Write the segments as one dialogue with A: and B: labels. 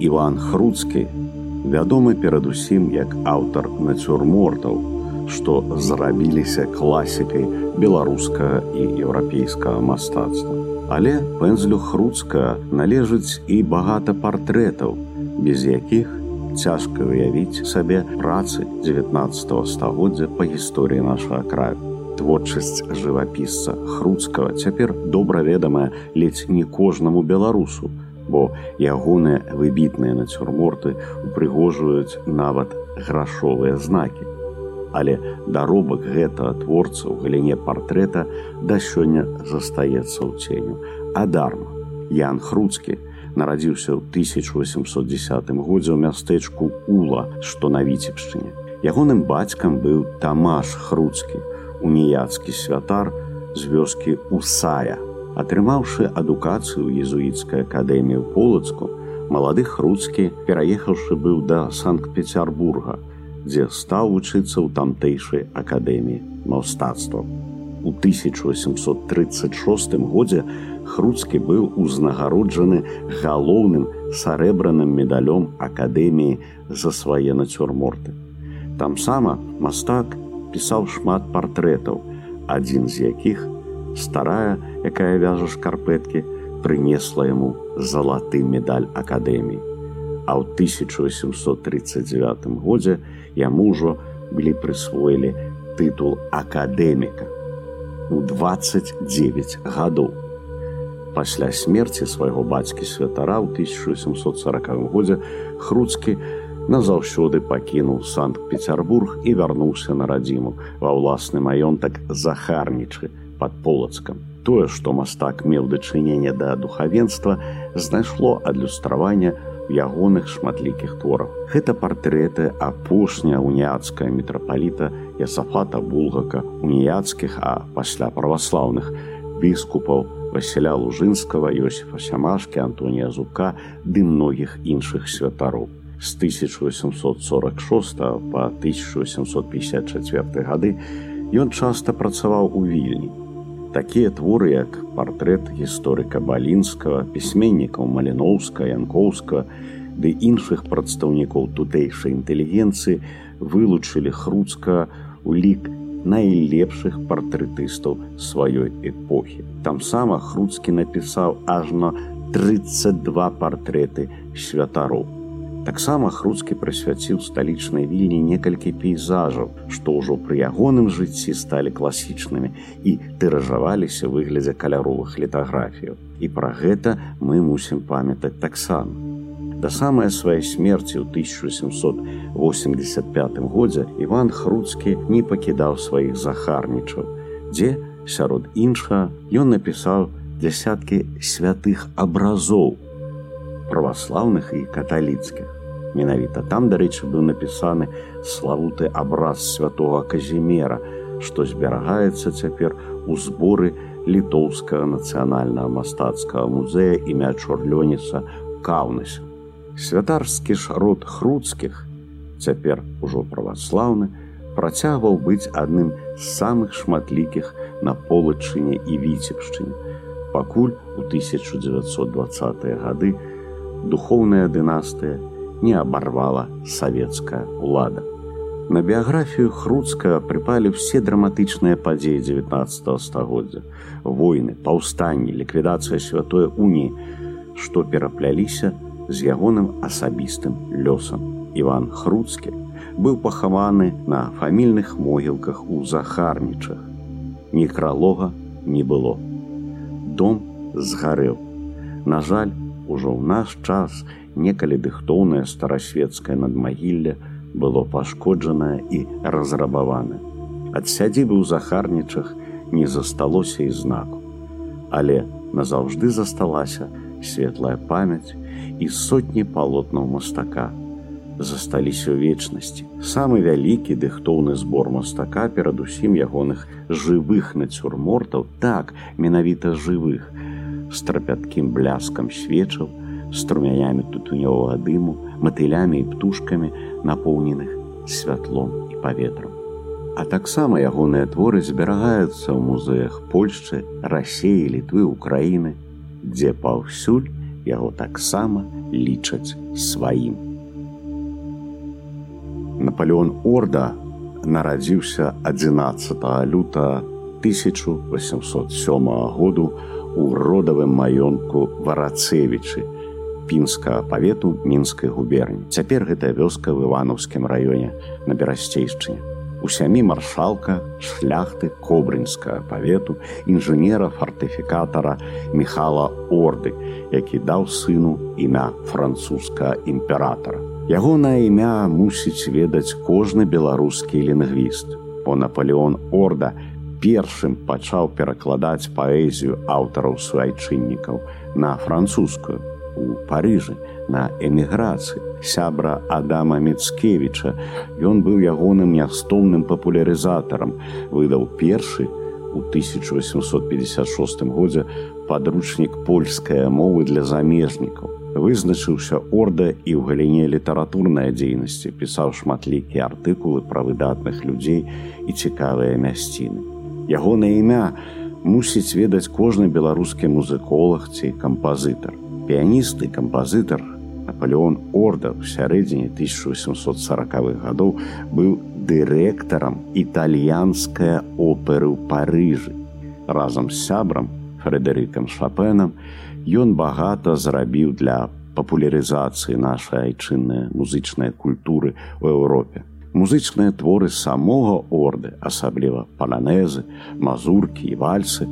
A: Іван Хруцкі вядомы перадусім як аўтар нацюрмортаў, што зрабіліся класікай беларускага і еўрапейскага мастацтва. Але пэнзлю хруцка належыць і багата партрэтаў, без якіх цяжка уявіць сабе працы 19 стагоддзя па гісторыі нашага краю. Творчасць жывапісца хруцкага цяпер добра ведамая ледзь не кожнаму беларусу, бо ягоныя выбітныя нацюрморты упрыгожваюць нават грашовыя знакі але даробак гэтага творца ў галіне партрэта да сёння застаецца ў ценю. Адарма Ян Хруцкі нарадзіўся ў 1810 годзе ў мястэчку Ула, што на віцебшчыне. Ягоным бацькам быў Тамаш Хруцкі, уніяцкі святар з вёскі Усая. Атрымаўшы адукацыю езуіцкай акадэміі ў полацку, малады Хруцкі, пераехаўшы быў да Санкт-Петербурга, дзе стаў вучыцца ў тамтэйшай акадэміі мастацтва. У 1836 годзе Хруцкі быў узнагароджаны галоўным сарэбраным медалём акадэміі за свае нацюрморты. Там сама мастак пісаў шмат партрэтаў, адзін з якіх старая, якая вяжа шкарпэткі, прынесла яму залаты медаль акадэміі. А ў 1839 годзе яму ўжо былі прысвоілі тытул акадэміка у 29 гадоў. Пасля смерці свайго бацькі святара ў 1740 годзе хруцкі назаўсёды пакінуў санкт-петербург і вярнуўся на радзіму ва ўласны маёнтак захарнічы под полацкам. Тое, што мастак меў дачыненне да духавенства, знайшло адлюстравання ягоных шматлікіх твораў. Гэта партрэты апошняя уніяцкая мітрапаліта Ясафата Булгака, уніяцкіх, а пасля праваслаўных біскупаў Васіля Лужынскага, Йосифа Сямашкі, Антонія Зука ды многіх іншых святароў. З 1846 па 1854 гады ён часта працаваў у вільні такія творы як партрэт гісторыка балінскага пісьменнікаў маліноўска янкоўска ды іншых прадстаўнікоў тутэйшай інтэлігенцыі вылучылі хруцка у лік найлепшых партрэтыстаў сваёй эпохі. Там сама хруцкі напісаў ажно 32 партрэты святароў Таксама хруцкі прысвяціў сталічнай вільні некалькі пейзажаў, што ўжо пры ягоным жыцці сталі класічнымі і тыражаваліся выглядзе каляровых літаграфіяў. І пра гэта мы мусім памятаць таксама. Да самай сваёй смерці ў 1785 годзе Іван Хруцкі не пакідаў сваіх захарнічаў, дзе сярод іншага ён напісаў дзясяткі святых абразоў праваслаўных і каталіцкіх менавіта там дарэчы быў напісаны славуты абраз святого казімера што зберагаецца цяпер у зборы літоўскага нацыянальнага мастацкага музея імя чорлёніца каўнася. Святарскі ж род хруцкіх цяпер ужо праваслаўны працягваў быць адным з самых шматлікіх на полачыне і віцебшчыне. Пакуль у 1920 гады духоўная дынастыя не абарвала савецкая ўлада. На біяграфію хруцка прыпалі ўсе драматычныя падзеі 19 стагоддзя, войны, паўстанні, ліквідацыя святой уніі, што перапляліся з ягоным асабістым лёсам. Іван Хруцкі быў пахаваны на фамільных могілках у захарнічах. Ні кралога не было. Дом згарэў. На жаль, ужо ў наш час некалі дыхтоўнае старасветскае надмагілля было пашкоджанае і разрабавана. Ад сядзібы ў захарнічах не засталося і знаку, але назаўжды засталася светлая памяць і сотні палотнаў мастака. Засталіся ў вечнасці. Самы вялікі дыхтоўны збор мастака перадусім ягоных жывых нацюрмортаў, так менавіта жывых, з трапяткім бляскам свечаў, струменямі тутунёвага дыму, матылямі і птушкамі, напоўненых святлом і паветрам. А таксама ягоныя творы зберагаюцца ў музеях Польшчы, рассеі, літвы, Украіны, дзе паўсюль яго таксама лічаць сваім. Наполеон Орда нарадзіўся 11 люта 1807 году у родавым маёнтку варацевічы пінскага павету мінскай губерні. Цяпер гэтая вёска в іванаўскім раёне на берасцейшчыне. У сямі маршалка шляхты кобрынскага павету інжынера фартыфікатара Михала Орды, які даў сыну імя французскага імператора. Ягонае імя мусіць ведаць кожны беларускі лінгвіст. Бо Наполеон Орда першым пачаў перакладаць паэзію аўтараў суайчыннікаў на французскую у парыжы на эміграцыі. Сябра адама мецкевіча ён быў ягоным нястомным папулярызатарам выдаў першы у 1856 годзе падручнік польская мовы для замежнікаў. Вызначыўся орда і ў галіне літаратурнай дзейнасці пісаў шматлікія артыкулы пра выдатных людзей і цікавыя мясціны. Ягонае імя мусіць ведаць кожны беларускі музыколог ці кампазітар піяніст і кампазітар наполеон орда ў сярэдзіне 1840х гадоў быў дырэктарам італьянская оперы ў парыжы. Разам з сябрам фредерыкам шапенам ён багата зрабіў для папулярызацыі нашай айчыннай музычнай культуры ў Еўропе. Музычныя творы самога орды, асабліва паланезы, мазуркі і вальсы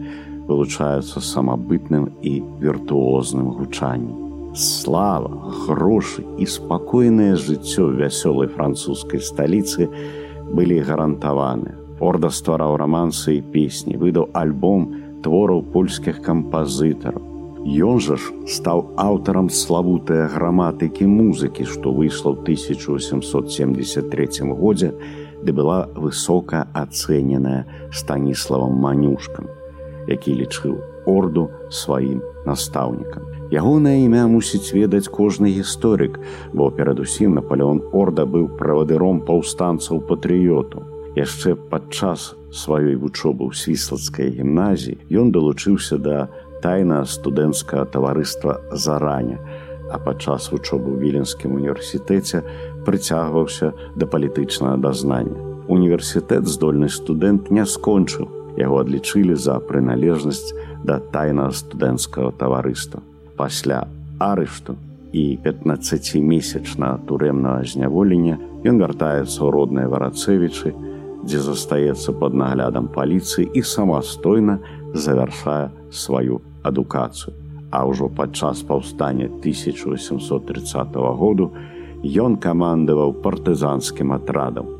A: вылучаюцца самабытным і віртуозным гучаннем. Слава, грошы і спакойнае жыццё вясёлай французскай сталіцы былі гарантаваны. Орда ствараў рамансы і песні, выдаў альбом твораў польскіх кампазітараў, Ён жа ж стаў аўтарам славутыя граматыкі музыкі, што выйшла ў 1873 годзе, ды была высока ацэненая станіславам манюшкам, які лічыў орду сваім настаўнікам. Ягонае імя мусіць ведаць кожны гісторык, бо перадусім Наполеон Орда быў правадыром паўстанцаў патрыёту. Яшчэ падчас сваёй вучобы ў свіслацкай гімназіі ён далучыўся да тайна студэнцкага таварыства зараня, а падчас вучобы ў віленскім універсітэце прыцягваўся да палітычнага дазнання. Універсітэт здольны студэнт не скончыў. Яго адлічылі за прыналежнасць да тайнага студэнцкага таварыства. Пасля арышту і 15месячна турэмнага зняволення ён вяртаецца ў родныя варацэвічы, дзе застаецца пад наглядам паліцыі і самастойна завяршае сваю адукацыю. А ўжо падчас паўстання 1830 году ён камандаваў партызанскім атрадам.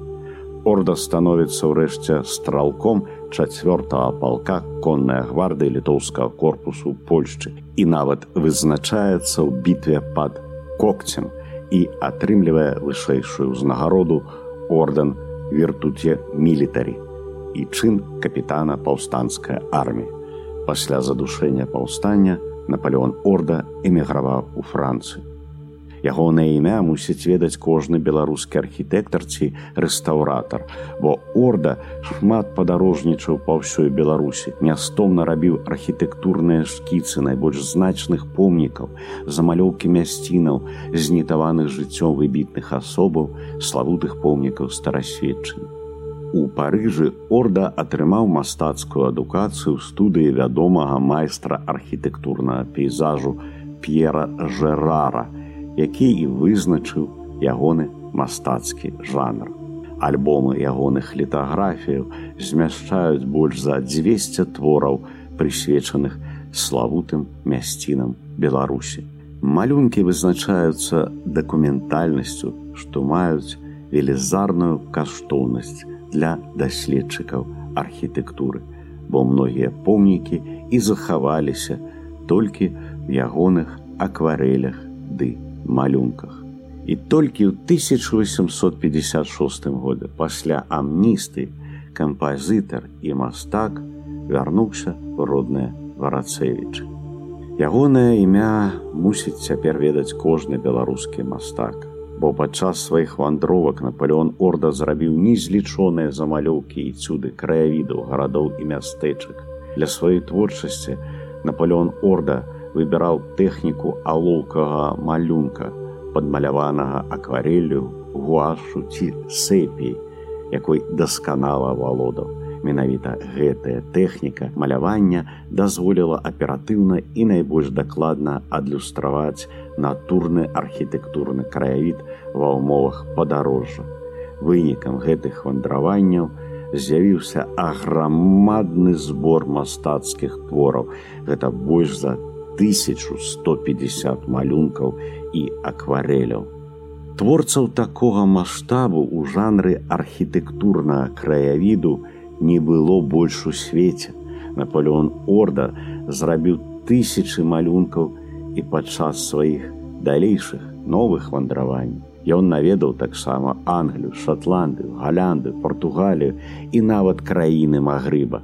A: Орда становіцца ўрэшце стралком чацвёртага палка конная гварды літоўскага корпусу Польшчы і нават вызначаецца ў бітве пад кокцем і атрымлівае вышэйшую ўзнагароду орден вертуце мілітарі і чын капітана паўстанцкай арміі. Пасля задушэння паўстання Наполеон Орда эміграваў у Францыю. Ягонае імя мусіць ведаць кожны беларускі архітэктар ці рэстаўратар, бо Орда шмат падарожнічаў па ўсёй Беларусі, нястомна рабіў архітэктурныя шкіцы найбольш значных помнікаў, замалёўкі мясцінаў, знітаваных жыццём выбітных асобаў, славутых помнікаў старасведчання. У Парыжы Орда атрымаў мастацкую адукацыю студыі вядомага майстра архітэктурнага пейзажу П'ера Жэрара, які і вызначыў ягоны мастацкі жанр. Альбомы ягоных літаграфіяў змяшчаюць больш за 200 твораў, прысвечаных славутым мясцінам Беларусі. Малюнкі вызначаюцца дакументальнасцю, што маюць велізарную каштоўнасць для даследчыкаў архітэктуры, бо многія помнікі і захаваліся толькі ягоных акварелях ды малюнках. І толькі ў 1856 годзе пасля амністы кампазітар і мастак вярнуўся в роднае варацэвічы. Ягонае імя мусіць цяпер ведаць кожны беларускі мастак бо падчас сваіх вандровак Наполеон Орда зрабіў незлічоныя замалёўкі і цюды краявідаў гарадоў і мястэчак. Для сваёй творчасці Наполеон Орда выбіраў тэхніку алоўкага малюнка, падмаляванага аквареллю, гуашу ці сэпій, якой дасканала валодаў. Менавіта гэтая тэхніка малявання дазволіла аператыўна і найбольш дакладна адлюстраваць натурны архітэктурны краявід ва ўмовах падарожжа. Вынікам гэтых вандраванняў, з'явіўся аграмадны збор мастацкіх твораў. Гэта больш за 1150 малюнкаў і аквареляў. Творцаў такога маштабу ў жанры архітэктурнага краявіду не было больш у свеце. Наполеон Орда зрабіў тысячы малюнкаў і падчас сваіх далейшых новых вандраванняў Ён наведаў таксама Англію, Шотландыю, Галянды, Португалію і нават краіны Магрыба.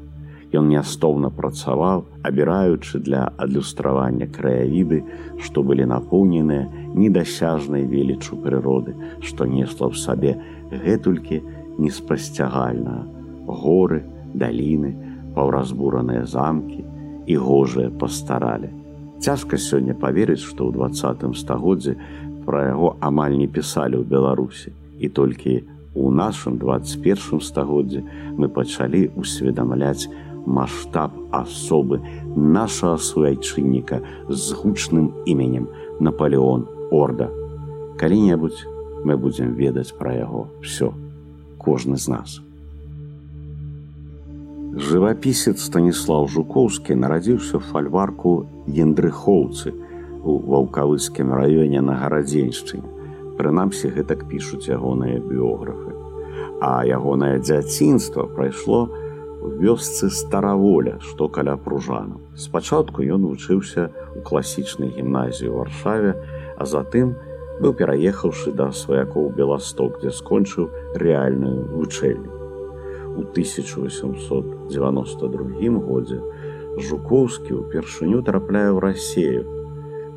A: Ён нястоўна працаваў, абіраючы для адлюстравання краявіды, што былі напоўненыя недасяжнай велічу прыроды, што несла ў сабе гэтулькі неспасцягальна. Горы, даліны, паўразбураныя замкі і гожыя пастаралі. Цяжка сёння паверыць, што ў двадцатым стагоддзі пра яго амаль не пісалі ў беларусі і толькі у нашым 21 стагоддзі мы пачалі усведамляць маштаб асобы нашага суайчынніка з гучным іменем наполеон орда калі-небудзь мы будзем ведаць пра яго все кожны з нас жывапісец станіслав жукоўскі нарадзіўся фальварку ендрыхоўцы у ваўкавыцкім раёне на гарадзеншчыне. Прынамсі гэтак пішуць ягоныя біографы. А ягонае дзяцінства прайшло вёсцы стараволя, што каля пружану. Спачатку ён вучыўся у класічнай гімназіі ў аршаве, а затым быў пераехаўшы да сваякоў Беласток, дзе скончыў рэальную вучэльню. У 1892 годзе Жукоўскі ўпершыню трапляе ў рассею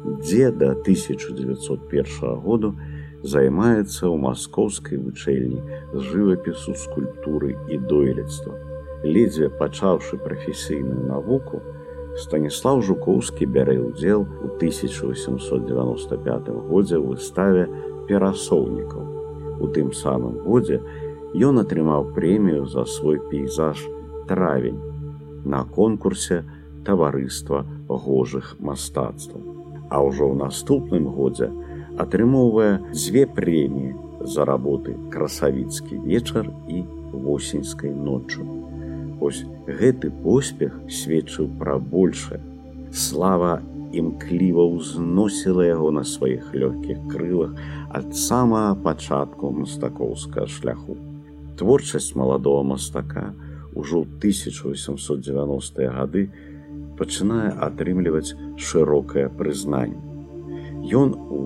A: дзе да 1901 году займаецца ў маскоўскай вучэльні з жывапісу скульптуры і дойлідства. Ледзьве пачаўшы прафесійную навуку, Станіслав Жукоўскі бярэ ўдзел у 1895 годзе ў выставе перасоўнікаў. У тым самым годзе ён атрымаў прэмію за свой пейзаж травень на конкурсе таварыства гожых мастацтваў а ўжо ў наступным годзе атрымоўвае дзве прэміі за работы красавіцкі вечар і восеньскай ноччу. Вось гэты поспех сведчыў пра большае. Слава імкліва ўзносіла яго на сваіх лёгкіх крылах ад самага пачатку мастакоўскага шляху. Творчасць маладого мастака ўжо ў 1890 гады пачынае атрымліваць шырокае прызнанне. Ён у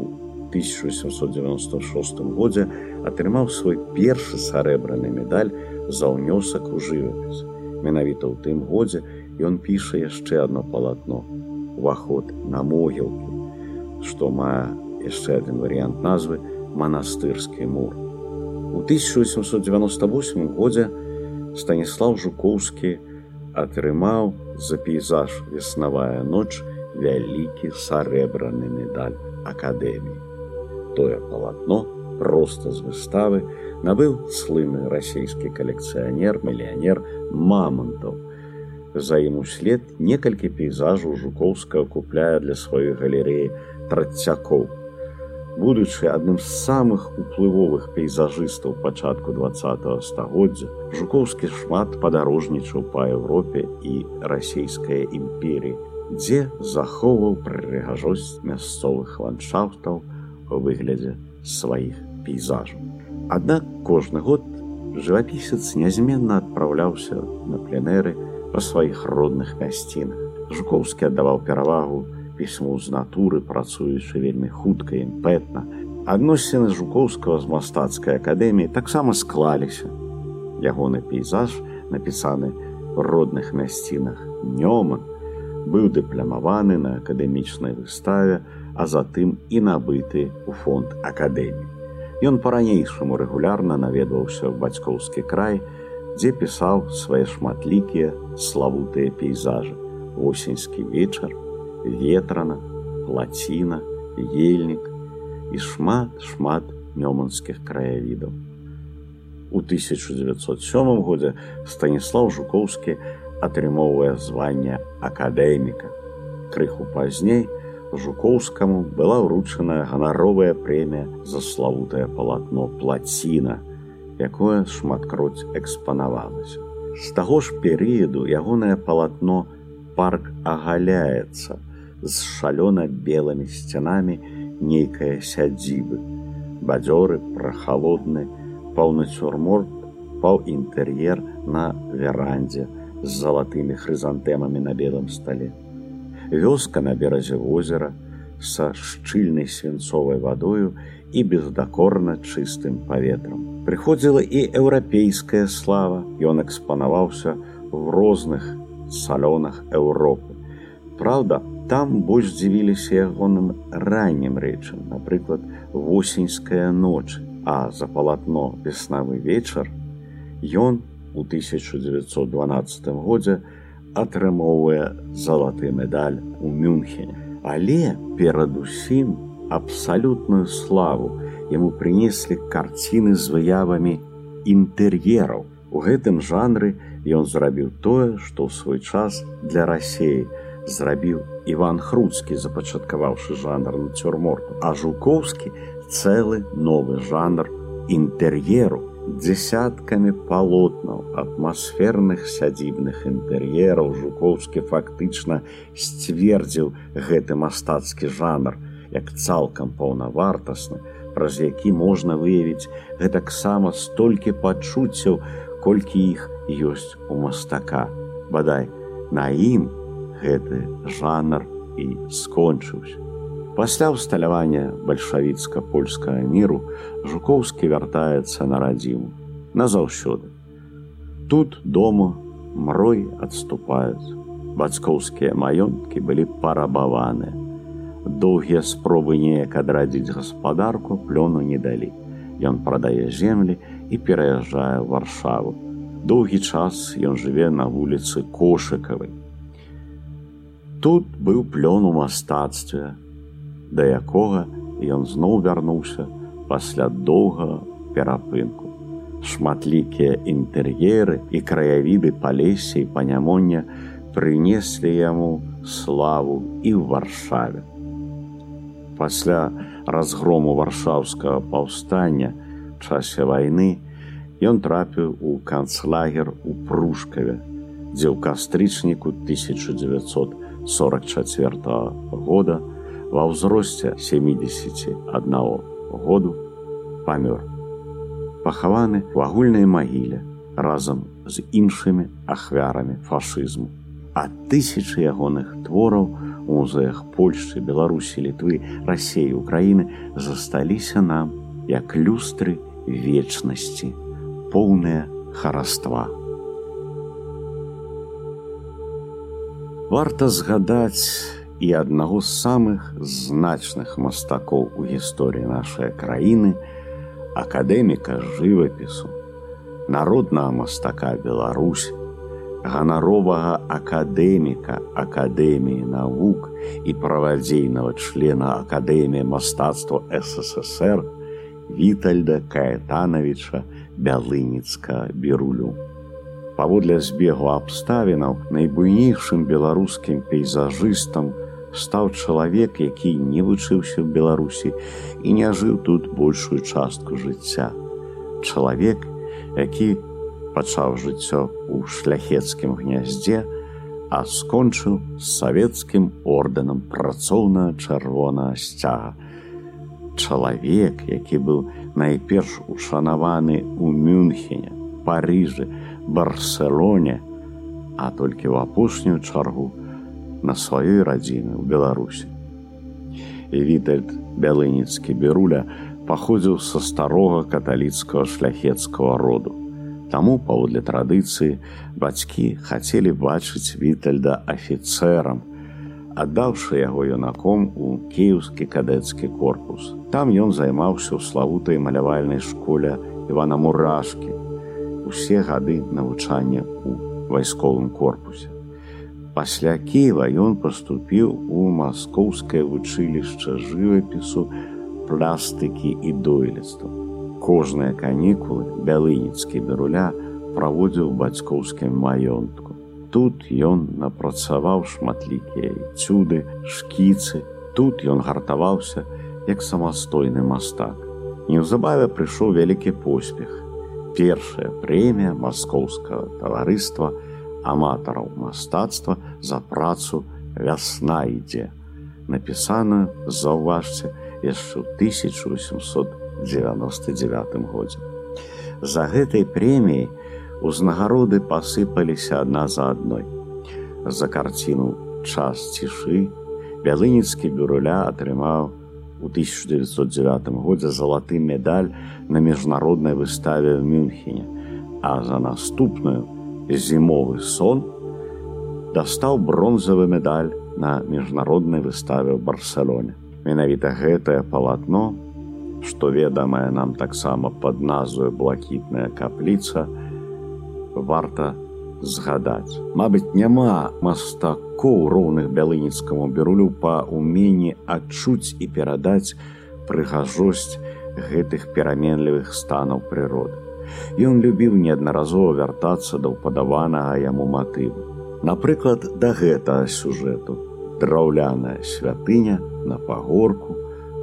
A: 1796 годзе атрымаў свой першы сарэбраны медаль за ўнёсак у жывапіс. Менавіта ў тым годзе ён піша яшчэ одно палатно уваход на могілкі, што мае яшчэ адзін варыянт назвы манастырскі мур. У 1898 годзе Станіслав Жукоўскі атрымаў за пейзаж веснавая ноч вялікі сарэбраны медаль акадэміі. Тое палатно проста з выставы набыў слыны расійскі калекцыянер мільянер мамонтаў. За ім услед некалькі пейзажаў жукоўска купляе для сваёй галерэі трацякоў будучы адным з самых уплывовых пейзажыстаў пачатку два стагоддзя жукоўскі шмат падарожнічаў па Еўропе і расійская імперіі дзе захоўваў прыгажосць мясцовых ландшафтаў у выглядзе сваіх пейзажаў аднак кожны год жывапісец нязменна адпраўляўся на пленэры па сваіх родных мясцінах жукоўскі аддаваў перавагу пісьму з натуры працуючы вельмі хутка імпэтна. Адносіны жукоўскага з мастацкай акадэміі таксама склаліся. Ягоны пейзаж напісаны в родных мясцінах нёман быў дыплямаваны на акадэмічнай выставе а затым і набыты у фонд акадэміі ён па-ранейшаму рэгулярна наведваўся ў бацькоўскі край дзе пісаў свае шматлікія славутыя пейзажы восеньскі вечар ветрана, плаціна, ельнік і шмат шмат мёманскіх краявідаў. У 1907 годзе Станіслав Жукоўскі атрымоўвае званне акадэміка. Крыху пазней Жукоўскаму была ўручаная ганаровая прэмія за славутае палатно плаціна, якое шматкроць экспанавалася. З таго ж перыяду ягонае палатно парк агаляецца з шалёна-белымі сцянамі нейкая сядзібы. Бадзёры прахалодны, паўны цюрморт паў інтэр'ер на верандзе з залатымі хрызантэмамі на белым стале. Вёска на беразе возера са шчыльнай свінцовай вадою і бездакорна чыстым паветрам. Прыходзіла і еўрапейская слава, Ён экспанаваўся в розных салёнах Еўропы. Праўда, там больш дзівіліся ягоным раннім рэчам, напрыклад, восеньская ноч, а за палатно веснавы вечар ён у 1912 годзе атрымоўвае залаты медаль у Мюнхене. Але перадусім абсалютную славу яму прынеслі карціны з выявамі інтэр'ераў. У гэтым жанры ён зрабіў тое, што ў свой час для рассеі зрабіў Іван Хруцкі, запачаткаваўшы жанр нацюрморту, а жукоўскі цэлы новы жанр інтэр'еру дзясяткамі палотнаў атмасферных сядзібных інтэр'ераў жукоўскі фактычна сцвердзіў гэты мастацкі жанр як цалкам паўнавартасны праз які можна выявіць гэтаксама столькі пачуццяў колькі іх ёсць у мастака. Бадай на ім гэты жанр і скончыўся Пасля ўсталявання бальшавіцка-польскага міру жукоўскі вяртаецца на радзіму назаўсёды. Тут дома мрой адступаюць. Бацькоўскія маёнткі былі парабаваныя. Доўгія спробы неяк адрадзіць гаспадарку плёну не далі. Ён прадае землі і пераязджае варшаву. Доўгі час ён жыве на вуліцы кошыкавай. Тут быў плён у мастацтве, да якога ён зноў вярнуўся пасля доўгага перапынку. Шматлікія інтэр'еры і краявіды палесе і панямоння прынеслі яму славу і ў варшаве. Пасля разгрому варшаўскага паўстання часе вайны ён трапіў у канцлагер у прушкаве, дзе ў кастрычніку 1944 года, ва ўзросце 71 году памёр. Пахаваны ў агульнай магіле разам з іншымі ахвярамі фашызму. А тысячы ягоных твораў у музеях Польшчы, Беларусі, літвы, рассеі Украіны засталіся нам як люстры вечнасці, поўныя хараства. Варта згадаць, і аднаго з самых значных мастакоў у гісторыі нашай краіны акадэміка жывапісу народнага мастака Беларусь ганаровага акадэміка акадэміі навук і правадзейнага члена акадэміі мастацтва ссср вітальда каэтановича бялыніцка берулю паводле збегу абставінаў найбуйнейшым беларускім пейзажыстам стаў чалавек, які не вучыўся ў Беларусі і не жыў тут большую частку жыцця. Чалавек, які пачаў жыццё ў шляхецкім гняздзе, а скончыў з савецкім ордэнам працоўна чырвона сцяга. Чалавек, які быў найперш ушанаваны ў Мюнхене, Парыжы, Барселоне, а толькі ў апошнюю чаргу на сваёй радзіны ў Беларусі. І Вітальд бялыніцкі беруля паходзіў са старога каталіцкага шляхецкага роду. Таму паводле традыцыі бацькі хацелі бачыць вітальда афіцэрам, аддаўшы яго юнаком у кіеўскі кадэцкі корпус. Там ён займаўся ў славутай малявальнай школе Івана Мурашкі, усе гады навучання ў вайсковым корпусе Пасля Кева ён паступіў у маскоўскае вучылішча жывапісу, пластыкі і дойлідства. Кожныя канікулы бялыніцкі беруля праводзіў бацькоўскім маёнтку. Тут ён напрацаваў шматлікія цюды, шкіцы, тут ён гартаваўся як самастойны мастак. Неўзабаве прыйшоў вялікі поспех. Першая прэмія маскоўскага таварыства, аматараў мастацтва за працу вясна ідзе. Напісаную заўважце яшчэ ў 1899 годзе. За гэтай прэміяй узнагароды пасыпаліся адна за адной. За карціну час цішы бялыніцкі бюруля атрымаў у 1909 годзе залаты медаль на міжнароднай выставе ў Мюнхене, а за наступную зімовы сон дастаў бронзавы медаль на міжнароднай выставе ў барселоне менавіта гэтае палатно што ведамае нам таксама пад назваю блакітная капліца варта згадаць. Мабыць няма мастакоў роўных бялыніцкаму бюрулю па уменні адчуць і перадаць прыгажосць гэтых пераменлівых станаў прыроды Ён любіў неаднаразова вяртацца да ўпадаванага яму матыву. Напрыклад, да гэтага сюжэту драўляная святыня на пагорку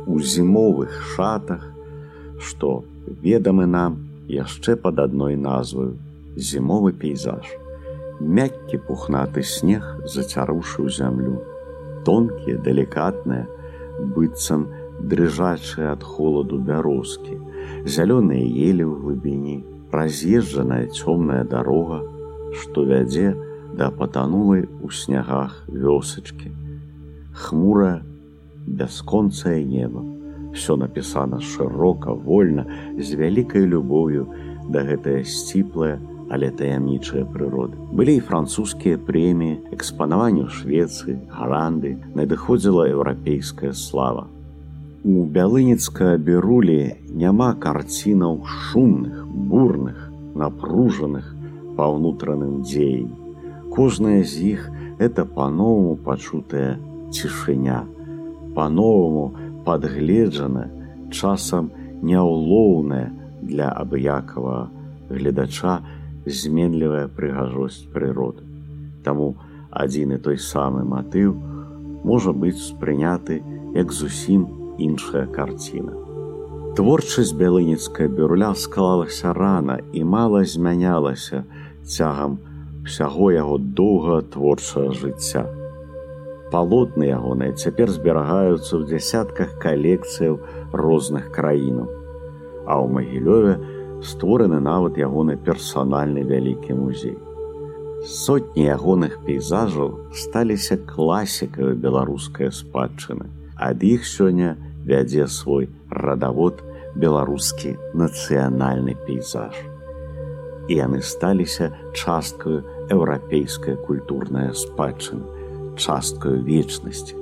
A: у зімовых шатах, што ведамы нам яшчэ пад адной назваю зімовы пейзаж. Мяккі пухнаты снег зацярушыў зямлю. Тонкія, далікатныя, быццам дрыжачыя ад холаду бярозкі, зялёныя елі ў глыбіні, раз'езджаная цёмная дарога, што вядзе да патанулай у снягах вёсачкі. Хмурая, бясконцае неба. Всё напісана шырока, вольна, з вялікай любоўю да гэтае сціплае, але таямнічыя прыроды. Былі і французскія прэміі, экспанаванне ў Швецыі, гаранды, надыходзіла еўрапейская слава. У бялыніцка берулі няма карцінаў шумных, бурных, напружаных па ўнутраным дзеянь. Кожная з іх это па-новаму пачутая цішыня, па-новаму падгледжана, часам няўлоўная для абыякава гледача зменлівая прыгажосць прыроды. Таму адзін і той самы матыў можа быць спрыняты як зусім іншая карціна. Творчасць бялыніцкая бюрля склалася рана і мала змянялася цягам усяго яго доўга творчага жыцця. Палотны ягоныя цяпер зберагаюцца ў дзясятках калекцыяў розных краінаў. А ў магілёве створаны нават ягоны персанальны вялікі музей. Сотні ягоных пейзажаў сталіся класікавай беларускай спадчыны. Ад іх сёння вядзе свой радавод беларускі нацыянальны пейзаж. І яны сталіся часткаю еўрапейская культурная спадчына, часткаю вечнасці.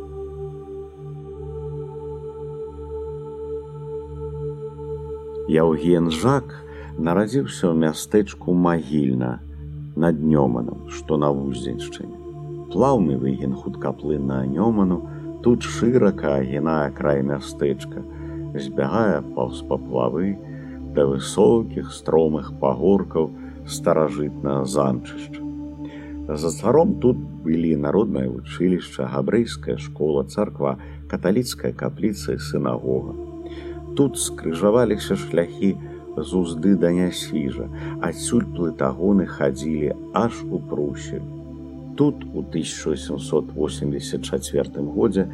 A: Яўген Жак нарадзіўся ў мястэчку магільна над Нёманам, што на вуздзеньшчыне. Плаўны выгін хуткаплынна Нёману, тут шырака агінае край мястэчка, збягае паўз паплавы да высокіх стромых пагоркаў старажытнага замчышча. За царом тут былі народнае вучылішча, габрэйская школа, царква, каталіцкая капліца і сынагога. Тут скрыжаваліся шляхі з узды да нясвіжа, адсюль плытагоны хадзілі аж у прусі тут у 1884 годзе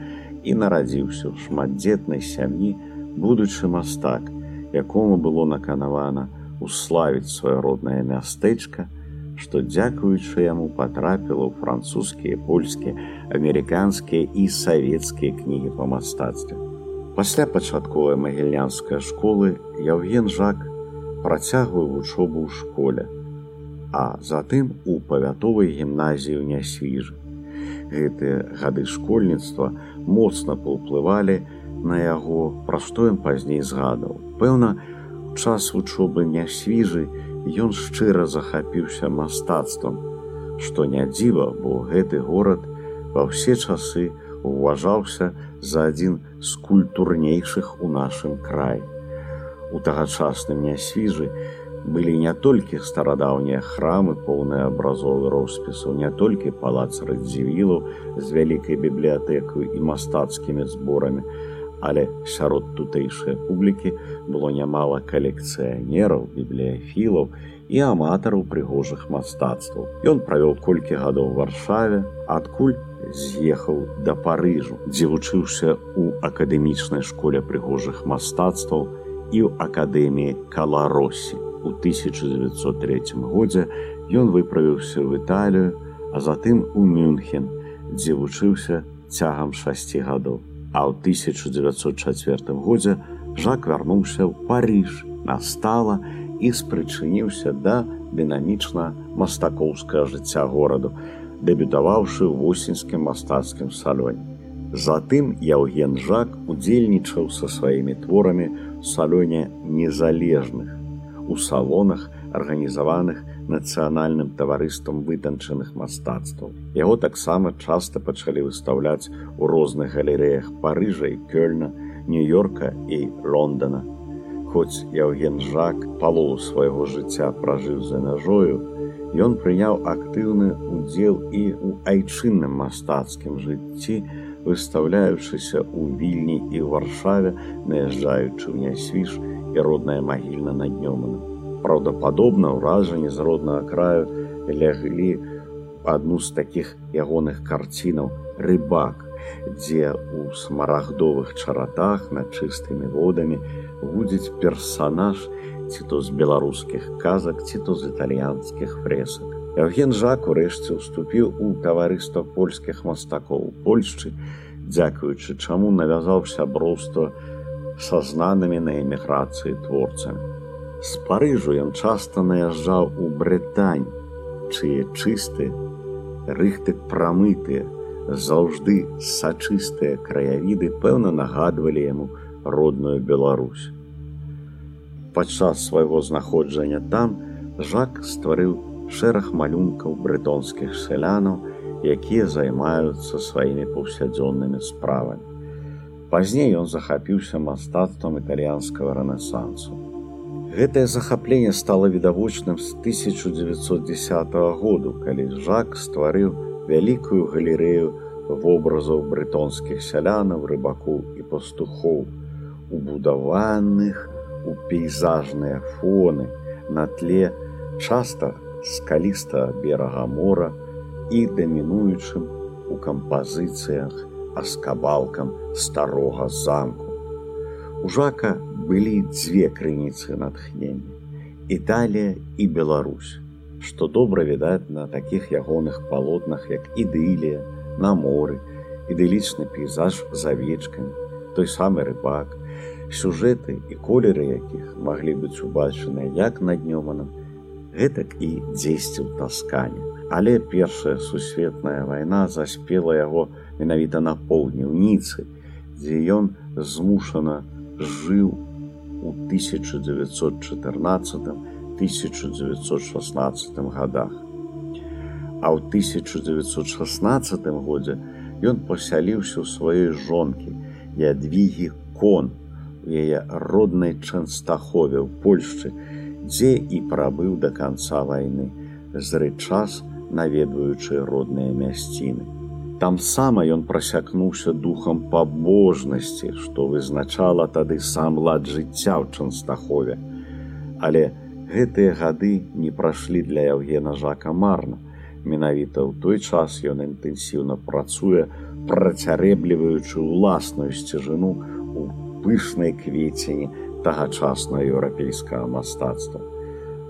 A: і нарадзіўся ў шматдзетнай сям'і будучы мастак, якому было наканавана уславіць сваё роднае мястэчка, што дзякуючы яму патрапіла ў французскія, польскія, амерыканскія і савецкія кнігі па мастацтве. Пасля пачатковай магільнянскай школы Яўген Жак працягваў вучобу ў школе, а затым у павятовай гімназію нясвіжы. Гэтыя гады школьніцтва моцна паўплывалі на яго, пра што ён пазней згадаў. Пэўна, час вучобы нясвіжы ён шчыра захапіўся мастацтвам, што не дзіва, бо гэты горад ва ўсе часы уважаўся за адзін з культурнейшых у нашым краі. У тагачасным нясвіжы былі не толькі старадаўнія храмы, поўныя абразовы роспісу, не толькі палац раддзівілаў з вялікай бібліятэкаю і мастацкімі зборамі, але сярод тутэйшай публікі было нямала калекцыянераў, бібліяфілаў і аматараў прыгожых мастацтваў. Ён правёў колькі гадоў варшаве, адкуль з'ехаў да парыжу, дзе вучыўся ў акадэмічнай школе прыгожых мастацтваў і ў акадэміі каларосі. У 1903 годзе ён выправіўся ў Італію, а затым у Мюнхен, дзе вучыўся цягам шасці гадоў. А ў 1904 годзе жак вярнуўся ў парыж настала і спрычыніўся да дынамічна мастакоўскага жыцця гораду дэбютаваўшы ў восеньскім мастацкім салёне. Затым яўген жак удзельнічаў са сваімі творамі салёне незалежных у салонах арганізаваных нацыянальным таварыствам вытанчаных мастацтваў. Яго таксама часта пачалі выстаўляць у розных галерэях парыжа і кёльна, нью-йорка і Лондона. Хоць Яўген Жак палову свайго жыцця пражыў за мяжою, ён прыняў актыўны удзел і ў айчынным мастацкім жыцці, выстаўляючыся ў вільні і ў варшаве, наязджаючы ў нясвіж і родная магільна над днёманым праўдападобна ўражанне з роднага краю ляглі адну з такіх ягоных карцінаў рыбак, дзе ў смарагдовых чаратах над чыстымі водамі гудзіць персанаж ці то з беларускіх казак ці то з італьянскіх фрэсак. Евген жак урэшце ўступіў у таварыства польскіх мастакоў Польшчы, дзякуючы чаму навязаўся броўства са знанымі на эміграцыі творцамі. З парыжу ён часта наязджаў у брытань, чые чыстыя, рыхты прамытыя, заўжды сачыстыя краявіды пэўна нагадвалі яму родную Беларусь. Падчас свайго знаходжання там жак стварыў шэраг малюнкаў брэтонскіх сялянаў, якія займаюцца сваімі паўсядзённымі справамі. Пазней ён захапіўся мастацтвам італьянскага рэнесансу. Гэтае захапленне стало відавочным з 1910 году, калі жак стварыў вялікую галерэю вобразаў брэтонскіх сялянаў, рыбакоў і пастухоў, убудаваных у пейзажныя фоны на тле часта скаліста берага мора і дамінуючым у кампазіцыях аскабалкам старога замку. У жака былі дзве крыніцы натхнення Італія і Беларусь, што добра відаць на такіх ягоных палотнах, як ідылія, на моры, ідылічны пейзаж з авечкамі, той самы рыбак, сюжэты і колеры якіх маглі быць убачаныя як на днёманым, гэтак і дзесьці ў таскане. Але першая сусветная вайна заспела яго менавіта на поўдні ніцы, дзе ён змушана жыў у 1914-1916 годах. А ў 1916 годзе ён пасяліўся ў сваёй жонкі ядвігі кон у яе роднай чанстахове ў Польшчы, дзе і прабыў да канца вайны, зры час наведваючы родныя мясціны. Там сама ён прасякнуўся духам пабожнасці, што вызначала тады сам лад жыцця ў чанстахове. Але гэтыя гады не прайшлі для Яўгена жака марна. Менавіта ў той час ён інтэнсіўна працуе, працярэбліваючы ўласную сцяжыну у пышнай кветені тагачаснага еўрапейскага мастацтва.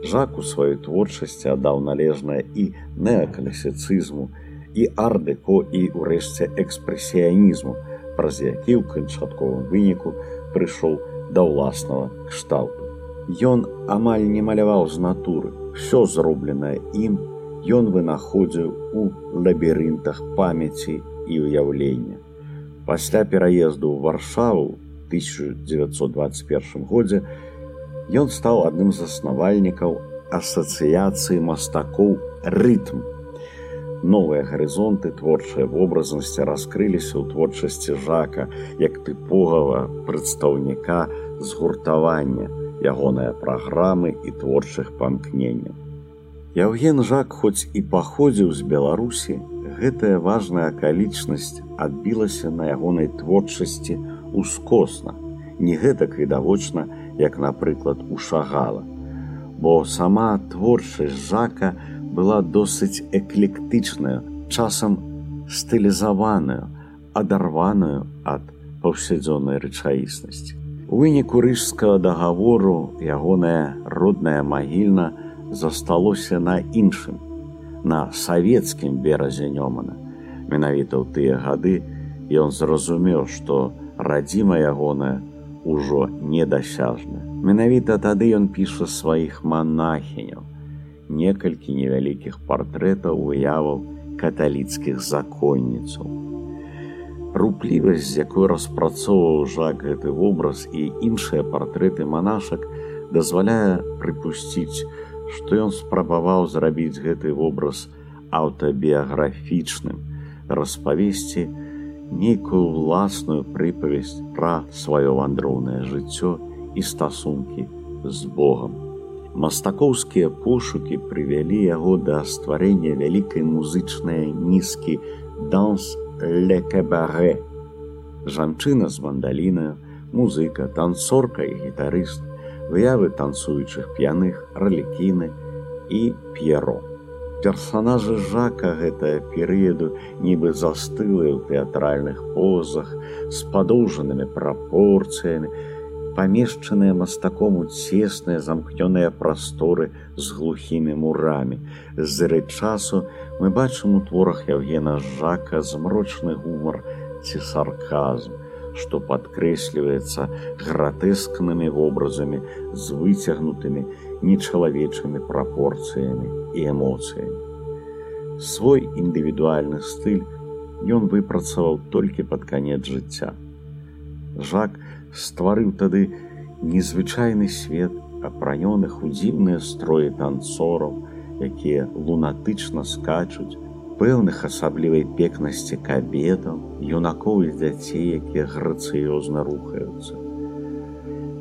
A: Жак у сваёй творчасці аддаў належнае і неакалесіцызму, і ардыко і ўрэшце экспрэсіянізму, праз які ў канчатковым выніку прыйшоў да ўласнага кшталту. Ён амаль не маляваў з натуры, всё зробленае ім ён вынаходзіў у лабірынтах памяці і ўяўлення. Пасля пераезду ў варшаву 1921 годзе ён стаў адным з заснавальнікаў асацыяцыі мастакоў рытм Новыя гарызонты творчыя вобразнасці раскрыліся ў творчасці жака як тыпогава прадстаўніка згуртавання ягоныя праграмы і творчых памкненняў. Яўген жак хоць і паходзіў з Беларусі, гэтая важная акалічнасць адбілася на ягонай творчасці ускосна, не гэтак відавочна, як напрыклад у шагала. Бо сама творчасць жака, была досыць эклектычная, часам стылізаваную, адарваную ад паўсядзённай рэчаіснасці. У выніку рыжскага дагавору ягоная родная магільна засталося на іншым, на савецкім беразе Нёмана. Менавіта ў тыя гады ён зразумеў, што радзіма ягоная ўжо недасяжная. Менавіта тады ён піша сваіх манахіняў, некалькі невялікіх партрэтаў выяваў каталіцкіх законніцаў. Руплівасць, з якой распрацоўваў жак гэты вобраз і іншыя партрэты манашак дазваляе прыпусціць, што ён спрабаваў зрабіць гэты вобраз аўтабіяграфічным, распавесці нейкую ўласную прыпавесць пра сваё вандроўнае жыццё і стасункі з Богом. Мастакоўскія пошукі прывялі яго да стварэння вялікай музычнай нізкі данс лекабаре. Жанчына з мандалінаю, музыка, танцорка і гітарыст, выявы танцуючых п'яных, ралікіны і п'еро. Персанажы жака гэтага перыяду нібы застылыя ў тэатральных позах з падоўжанымі прапорцыямі, памешчаныя мастаком у цесныя замкнёныя прасторы з глухімі мурамі. З-рэд часу мы бачым у творах Яўгена жака змрочны гумар ці сарказм, што падкрэсліваецца гратэскнымі вобразамі з выцягнутымі нечалавечымі прапорцыямі і эмоцыямі. Свой індывідуальны стыль ён выпрацаваў толькі пад канец жыцця. Жак, стварыў тады незвычайны свет апранёных у дзіўныя строі танцораў, якія лунатычна скачуць, пэўных асаблівай пекнасці кабетаў, юнакоў і дзяцей, якія грацыёзна рухаюцца.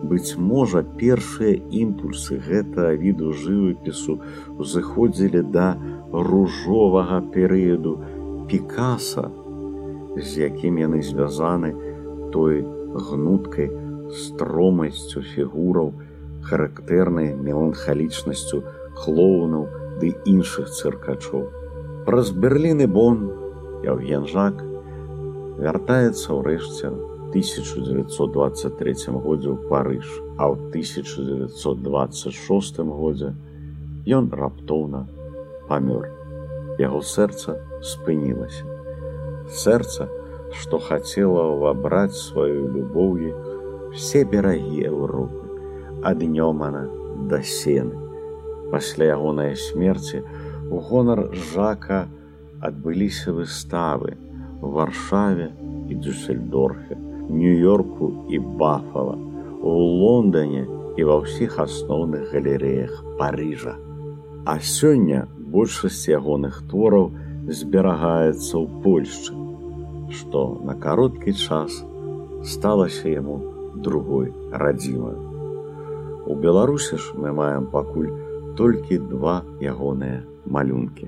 A: Быць можа, першыя імпульсы гэтага віду жывапісу узыходзілі да ружовага перыяду пікаса, з якім яны звязаны той гнуткай стромасцю фігураў, характэрнай меланхалічнасцю клоунаў ды іншых цыркачоў. Праз берліны бон Яўген жак вяртаецца ўрэшце 1923 годзе ў Парыж, а ў 1926 годзе ён раптоўна памёр. Яго сэрца спынілася. Сэрца, што хацела ўвабраць сваю любоўю все берагі Еўропы, ад Нёмана да сены. Пасля ягонай смерці у гонар жака адбыліся выставы у варшаве і Дюссельдорфе, нью-йорку і бафала, у Лондоне і ва ўсіх асноўных галерэях Парыжа. А сёння большасць ягоных твораў зберагаецца ў Польшчы што на кароткі час сталася яму другой радзімаю. У Беларусі ж мы маем пакуль толькі два ягоныя малюнкі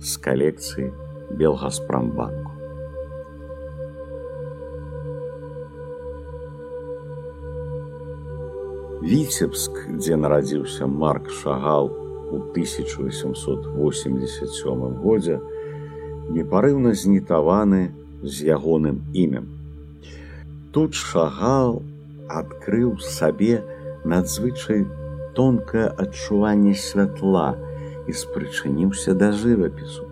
A: з калекцыі Белгаспрамбанку. Віцебск, дзе нарадзіўся Марк Шагал у 1887 годзе, непарыўна знітаваны з ягоным імем. Тут шагал адкрыў сабе надзвычай тонкае адчуванне святла і спрычыніўся да жывапісу.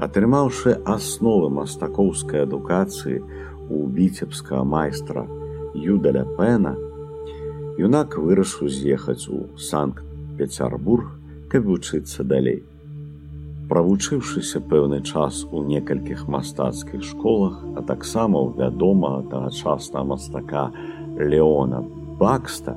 A: Атрымаўшы асновы мастакоўскай адукацыі у віцебскага майстра Юдаля Пена, юнак вырашыў з'ехаць у Санкт-Пецярбург, каб вучыцца далей правучыўшыся пэўны час у некалькіх мастацкіх школах, а таксама ў вядомага тагачасна мастака Леона Бакста,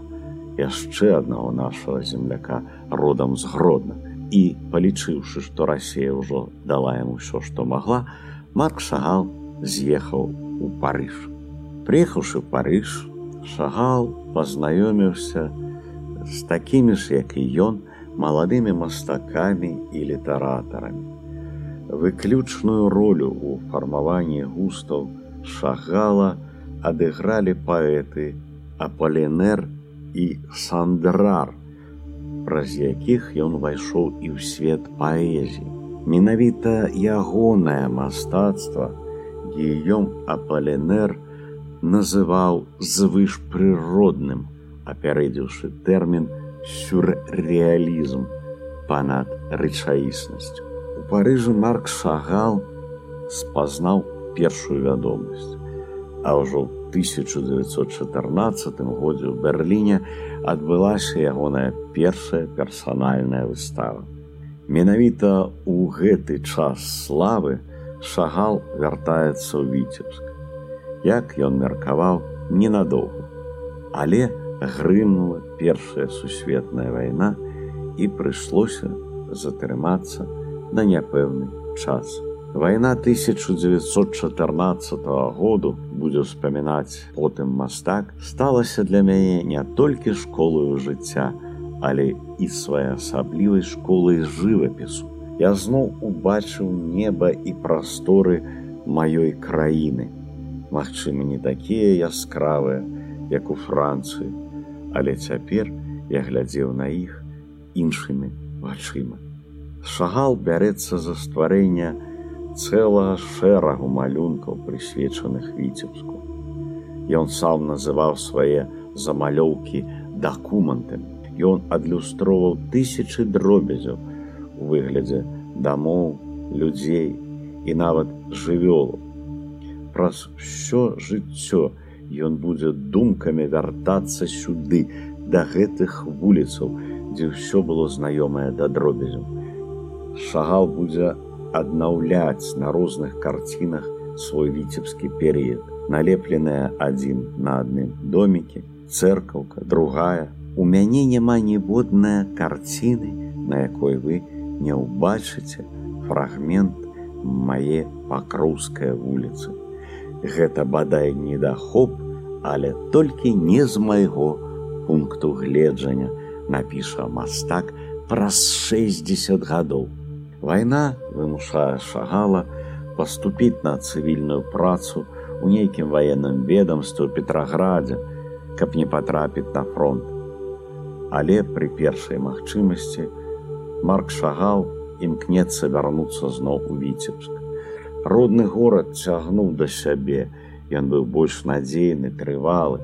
A: яшчэ аднаго нашага земляка родам з гродна і палічыўшы, што Расія ўжо дала яму ўсё, што магла, Марк Шагал з'ехаў у Парыж. Прыехаўшы Парыж, Шагал пазнаёміўся з такімі ж, як і ён, маладымі мастакамі і літаратарамі. Выключную ролю ў фармаванні густаў Шагала адыгралі паэты Апалінер і Сандрар, праз якіх ён увайшоў і ў свет паэзіі. Менавіта ягонае мастацтва Гіём Апалінер называў звышпрыродным, апярэдзіўшы тэрмін сюррэалізм панад рэчаіснасцю. У Парыжы Марк Шагал спазнаў першую вядомасць, а ўжо ў 1914 годзе ў Берліне адбылася ягоная першая персанальная выстава. Менавіта ў гэты час славы шагал вяртаецца ў віцебск. Як ён меркаваў ненадоўга, але грымнула першая сусветная вайна і прыйшлося затрымацца на няпэўны час. Вайна 1914 году будзе ўспамінаць потым мастак сталася для мяне не толькі школаю жыцця, але і своеасаблівай школай жывапісу. Я зноў убачыў неба і прасторы маёй краіны. Магчыма, не такія яскравыя, як у Францыі, але цяпер я глядзеў на іх іншымі вачыма. Шагал бярэцца за стварэння, цэлага шэрагу малюнкаў прысвечаных віцебску. Ён сам называў свае замалёўкі дакументамі. Ён адлюстроўваў тысячы дробязяў у выглядзе дамоў, людзей і нават жывёлу. Праз ўсё жыццё ён будзе думкамі вяртацца сюды, да гэтых вуліцаў, дзе ўсё было знаёмае да дробязяў. Шагал будзе аднаўляць на розных карцінах свой віцебскі перыяд, налепленая адзін на адным домікі, цэркаўка, другая. У мяне няма ніводная карціны, на якой вы не ўбачыце фрагмент мае пакроўская вуліцы. Гэта бадай недахоп, але толькі не з майго пункту гледжання напіша мастак праз 60 гадоў. Вайна вымушае шагала паступіць на цывільную працу у нейкім ваенным ведомстве Петраградзе, каб не патрапіць на фронт. Але пры першай магчымасці Марк Шагал імкнецца вярнуцца зноў у віцебск. Родны горад цягнуў да сябе, Ён быў больш надзейны, трывалы.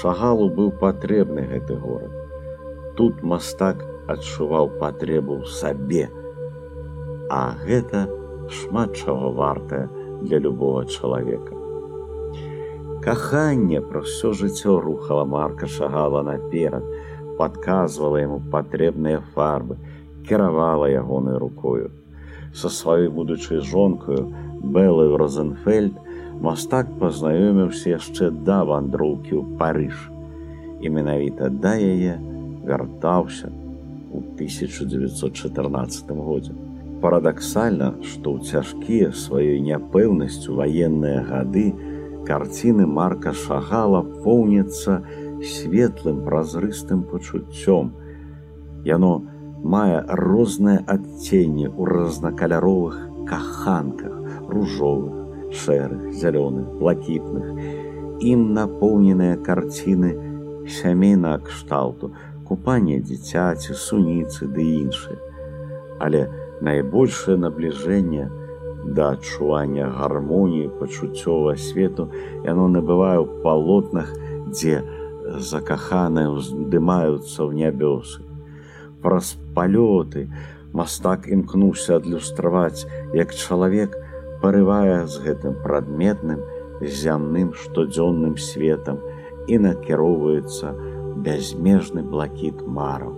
A: Шагалу быў патрэбны гэты горад. Тут мастак адчуваў патрэбу ў сабе, а гэта шмат чаго вартае для любого чалавека. Каханне пра ўсё жыццё рухала марка шагала наперад, падказвала яму патрэбныя фарбы, кіравала ягонай рукою. Са сваёй будучай жонкаю Бэлаю Розенфельд мастак пазнаёміўся яшчэ да вандроўкі ў Парыж. І менавіта да яе вяртаўся ў 1914 годзе парадаксальна, што ў цяжкія сваёй няпэўнасцю ваенныя гады карціны марка шагала поўніцца светлым празрыстым пачуццём. Яно мае розныя адценні ў разнакаляровых каханках, ружовых, шэрых, зялёных, блакітных. Ім напоўненыя карціны сямейна кшталту, купанне дзіцяці, суніцы ды іншыя. Але найбольшае набліжэнне да адчування гармоніі пачуццёва свету яно набывае ў палотнах, дзе закаханыя ўздымаюцца ў нябёсы. Праз палёты мастак імкнуўся адлюстраваць, як чалавек парывае з гэтым прадметным зямным штодзённым светам і накіроўваецца бязмежны блакіт мараў.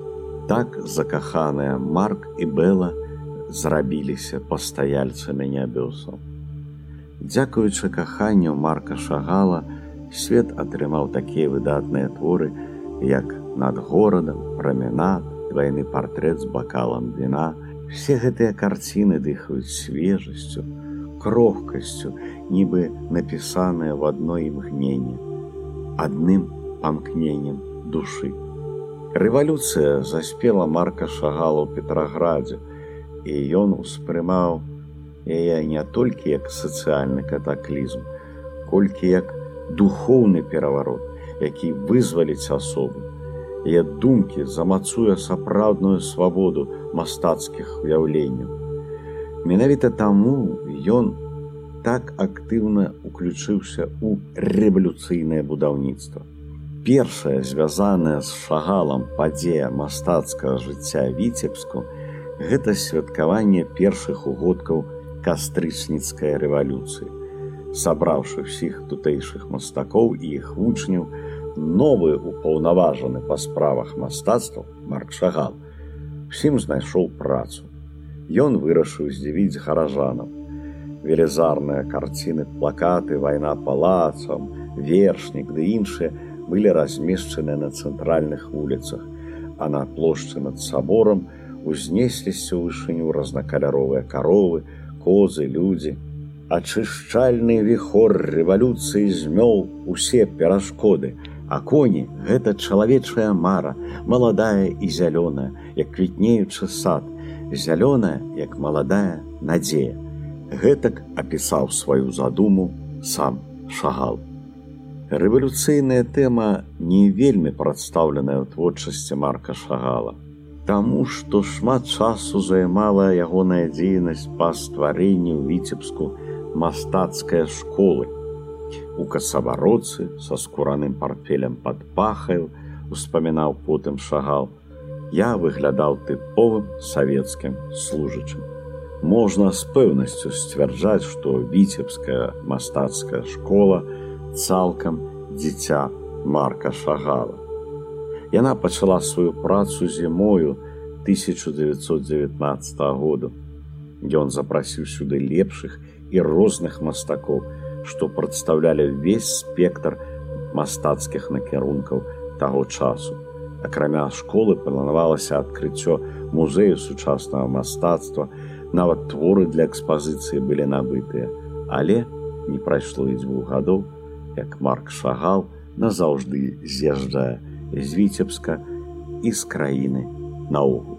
A: Так закаханыя Марк і Бэла, зрабіліся пастаяльцамі нябёсаў. Дзякуючы каханню марка шагала, свет атрымаў такія выдатныя творы, як над горадам, праменад, вайны партрэт з бакалам віна, все гэтыя карціны дыхаюць свежасцю, крохкасцю, нібы напісаныя в адно імгненне, адным памкненнем душы. Рэвалюцыя заспела марка шагала ў Петраградзе, і ён успрымаў яе не толькі як сацыяльны катаклізм, колькі як духоўны пераварот, які вызваліць асобу. Яе думкі замацуе сапраўдную свабоду мастацкіх уяўленняў. Менавіта таму ён так актыўна уключыўся ў рэвалюцыйнае будаўніцтва. Першая звязаная з шагалам падзея мастацкага жыцця віцебску гэта святкаванне першых угодкаў кастрычніцкай рэвалюцыі сабраўшы ўсіх тутэйшых мастакоў і іх вучняў, новы упаўнаважаны па справах мастацтва маркшагал усім знайшоў працу. Ён вырашыў здзівіць гаражанам. Велізарныя карціны, плакаты, вайна палацам, вершнік ды іншыя былі размешчаны на цэнтральных вуліцах, а на плошчы над саборам узнесліся ў вышыню разнакаляровыя каровы, козы, людзі, Ачышчальны віхор рэвалюцыі змёў усе перашкоды, а коні гэта чалавечая мара, маладая і зялёная, як квітнеючы сад, зялёная, як маладая надзея. Гэтак апісаў сваю задуму сам шагал. Рэвалюцыйная тэма не вельмі прадстаўленая ў творчасці марка шагала. Таму што шмат часу займала ягоная дзейнасць па стварэнню віцебску, мастацкая школы. У касавароцы са скураным партфелем пад пахаю успамінаў потым шагал. Я выглядаў тыповым савецкім служачым. Можна з пэўнасцю сцвярджаць, што віцебская мастацкая школа цалкам дзіця марка шагала. Яна пачала сваю працу зімою 1919 году. Ён запрасіў сюды лепшых і розных мастакоў, што прадстаўлялі ўвесь спектр мастацкіх накірункаў таго часу. Акрамя школы планавалася адкрыццё музею сучаснага мастацтва, нават творы для экспазіцыі былі набытыя, але не прайшло і дзвюх гадоў, як марк шагал назаўжды з'язджае з віцебска і з краіны наогул.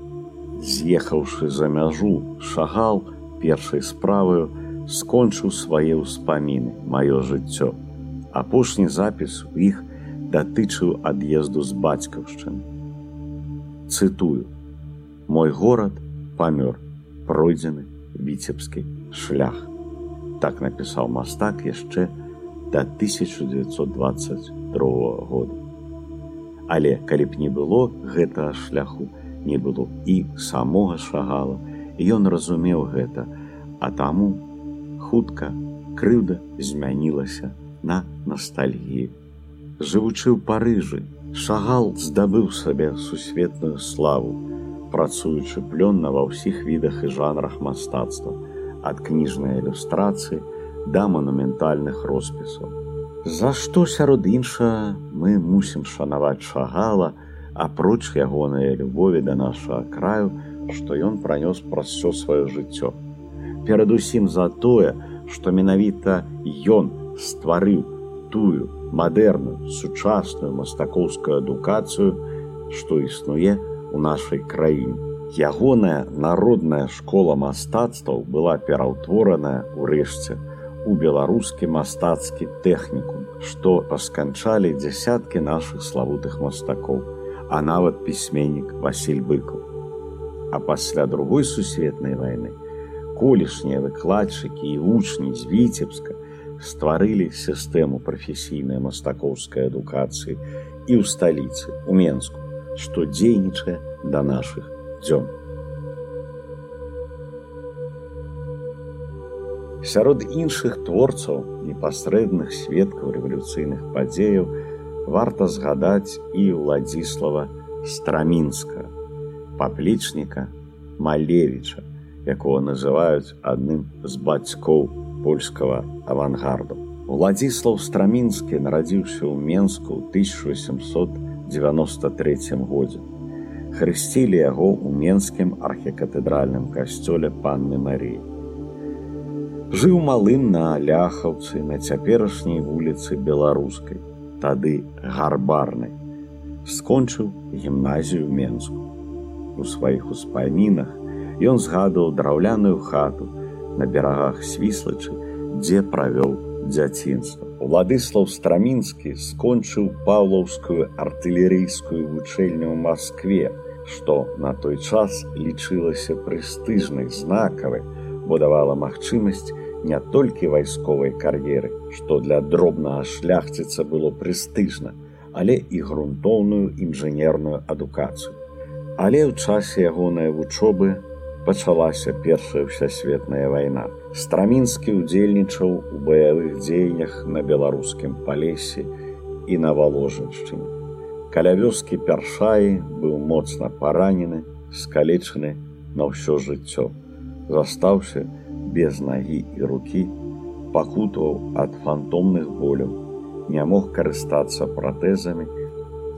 A: З'ехаўшы за мяжу, шагал першай справаю, скончыў свае ўспаміны маё жыццё. Апошні запіс у іх датычыў ад'езду з бацькаўшчыны. Цытую: Мой горад памёр, пройдзены віцебскі шлях. Так напісаў мастак яшчэ да 1922 года. Але калі б не было гэтага шляху, не было і самога шагала, ён разумеў гэта, а таму хутка крыўда змянілася на ностальгію. Жывучы ў парыжы, шагал здабыў сабе сусветную славу, працуючы плённа ва ўсіх відах і жанрах мастацтва, ад кніжнай ілюстрацыі да манументальных роспісаў. За што сярод інша мы мусім шанаваць шагала, апроч ягонай любові да нашага краю, што ён пранёс праз усё сваё жыццё перадусім за тое, што менавіта ён стварыў тую мадэрную сучасную мастакоўскую адукацыю, што існуе ў нашай краіне. Ягоная народная школа мастацтваў была пераўтвораная ўрэшце у беларускі мастацкі тэхнікум, што пасканчалі дзясяткі нашых славутых мастакоў, а нават пісьменнік Васіль быкаў. А пасля другой сусветнай вайны колішнія выкладчыкі і вучні з віцебска стварылі сістэму прафесійнай мастакоўскай адукацыі і ў сталіцы у менску што дзейнічае да нашых дзён. Сярод іншых творцаў непасрэдных сведкаў рэвалюцыйных падзеяў варта згадаць і владзіслава страмінска паплічніка малевіча якого называюць адным з бацькоў польскага авангарду. Владзіслаў Страмінскі нарадзіўся ў Менску ў 1893 годзе. хрысцілі яго ў менскім архікатэдральным касцёле панны Маріі. Жыў малым на ляхаўцы на цяперашняй вуліцы беларускай, тады гарбарнай. Скончыў гімназію Менску. У сваіх успамінах ён згадваў драўляную хату на берагах свіслачы, дзе правёў дзяцінства. Уладыслаў Страмінскі скончыў паўлаўскую артылерыйскую вучэльню ў Маскве, што на той час лічылася прэстыжнай знакавай, бо давала магчымасць не толькі вайсковай кар'еры, што для дробнага шляхціца было прэстыжна, але і грунтоўную інжынерную адукацыю. Але ў часе ягонай вучобы пачалася першая ўсясветная вайна. Страмінскі ўдзельнічаў у баявых дзеяннях на беларускім палесе і на валожаншчыне. Каля вёскі першаі быў моцна паранены, скалечаны на ўсё жыццё. Застаўся без нагі і рукі, пакутваў ад фантомных боляў, не мог карыстацца пратэзамі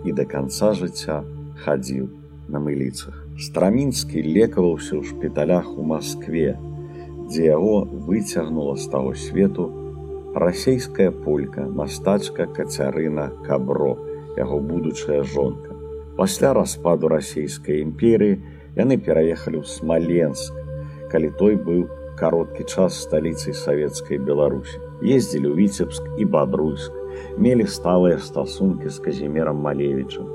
A: і да канца жыцця хадзіў на мыліцах. Страмінскі лекаваўся ў шпіталях у Маскве, дзе яго выцягнула з таго свету расейская полька, мастачка кацярына кабро, яго будучая жонка. Пасля распаду расійскай імперыі яны пераехалі ў Смаленск, калі той быў кароткі час сталіцай савецкай Беларусі. Ездзілі ў Віцебск і Бадруйск, мелі сталыя стасункі з казімерам Малевічам.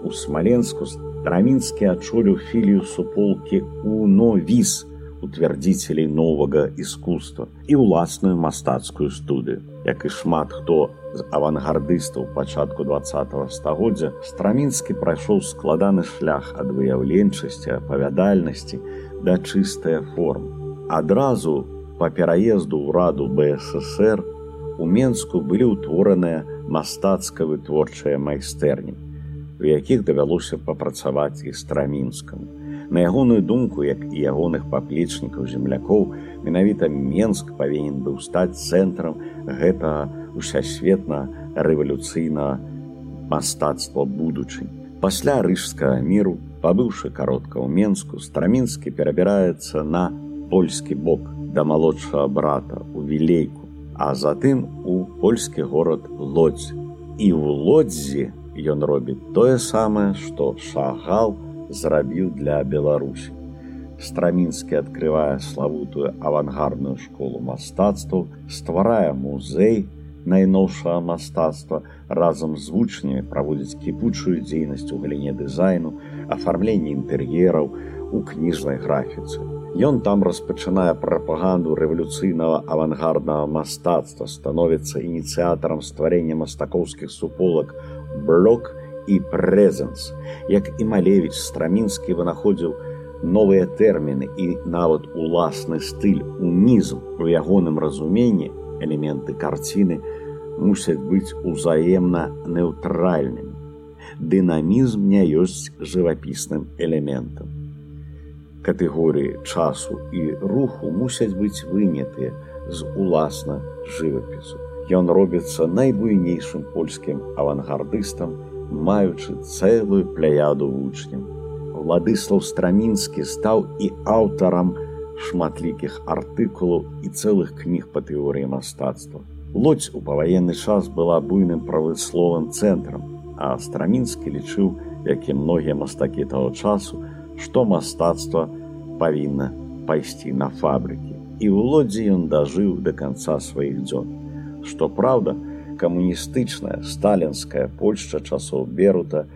A: У Смаленску Трамінскі адчуліў філію суполкі у новіс утвярдзіцелей новага іскусства і ўласную мастацкую студыю. Як і шмат хто з авангардыстаў пачатку два стагоддзя страмінскі прайшоў складаны шлях ад выяўленчасці апавядальнасці да чыстая форм. Адразу па пераезду ўраду БССР у Менску былі ўтвораныя мастацка-вытворчыя майстэрні у якіх давялося папрацаваць і страмінскаму. На ягоную думку, як і ягоных паплечнікаў землякоў, менавіта Менск павінен быў стаць цэнтрам гэтага усясветна рэвалюцыйнага мастацтва будучынь. Пасля рыжскага міру, пабыўшы каротка ў Менску, страмінскі перабіраецца на польскі бок да малодшага брата у вілейку, а затым у польскі горад лодзь. І ў лодзі ён робіць тое самае, што шагал зрабіў для Беларусі. Страмінскі адкрывае славутую авангардную школу мастацтваў, стварае музей найноўшага мастацтва разам з вучнямі праводзіць кіпучую дзейнасць у галіне дызайну, афармленне інтэр'ераў у кніжнай графіцы. Ён там распачынае прапаганду рэвалюцыйнага авангарднага мастацтва, становіцца ініцыятарам стварэння мастакоўскіх суполак блок і прэзенс. Як і Малевіч страмінскі вынаходзіў новыя тэрміны і нават уласны стыль унізм у ягоным разуменні элементы карціны мусяць быць узаемна неўтральнымі. Дынамізм не ёсць жывапісным элементам. Катэгорыі часу і руху мусяць быць вынятыя з уласна жывапісу ён робіцца найбуйнейшым польскім авангардыстам, маючы цэлую пляяду вучняў. Владыслаў Страмінскі стаў і аўтарам шматлікіх артыкулаў і цэлых кніг па тэорыі мастацтва. Лодзь у паваенны час была буйным правысловым цэнтрам, а Страмінскі лічыў, як і многія мастакі таго часу, што мастацтва павінна пайсці на фабрыкі. І ў лодзі ён дажыў да канца сваіх дзён што праўда, камуністычная сталінская Польшча часоў берута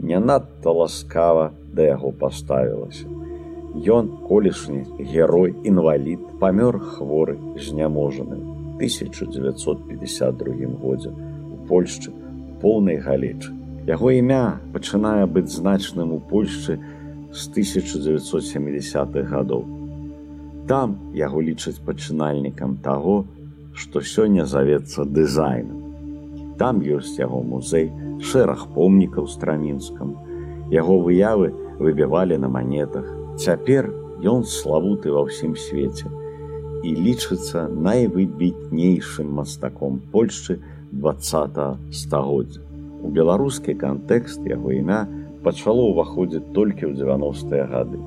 A: не надта ласкава да яго паставілася. Ён колішні герой інвалід памёр хворы зняможаны 1952 годзе у Польшчы поўнай галечы. Яго імя пачынае быць значным у Польшчы з 1970-х гадоў. Там яго лічаць пачынальнікам таго, што сёння завецца дызайнам. Там ёсць яго музей, шэраг помнікаў страмінскам. Яго выявы выбівалі на манетах. Цяпер ён славуты ва ўсім свеце і лічыцца найвыбітнейшым мастаком Польшчы два стагоддзя. У беларускі кантэкст яго імя пачало ўваходзіць толькі ў 90-е гады.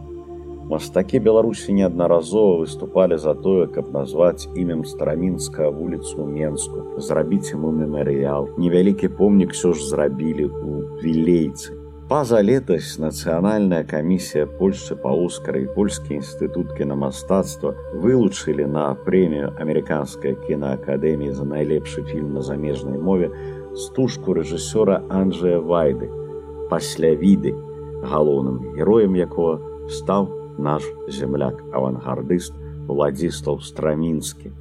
A: Мастакі Беларусі неаднаразова выступалі за тое, каб назваць імем старамінска вуліцу Менску, зрабіць яму мемарыял. Невялікі помнік ўсё ж зрабілі ў вілейцы. Паза летась нацыянальная камісія Польшчы па Оскары і польскі інстытут кінамастацтва вылучылі на прэмію амерыканскай кінаакадэміі за найлепшы фільм на замежнай мове стужку рэжысёра Анджая Вайды пасля віды, галоўным героем якога стаў наш земляк авангардыст владзістаў страмінскі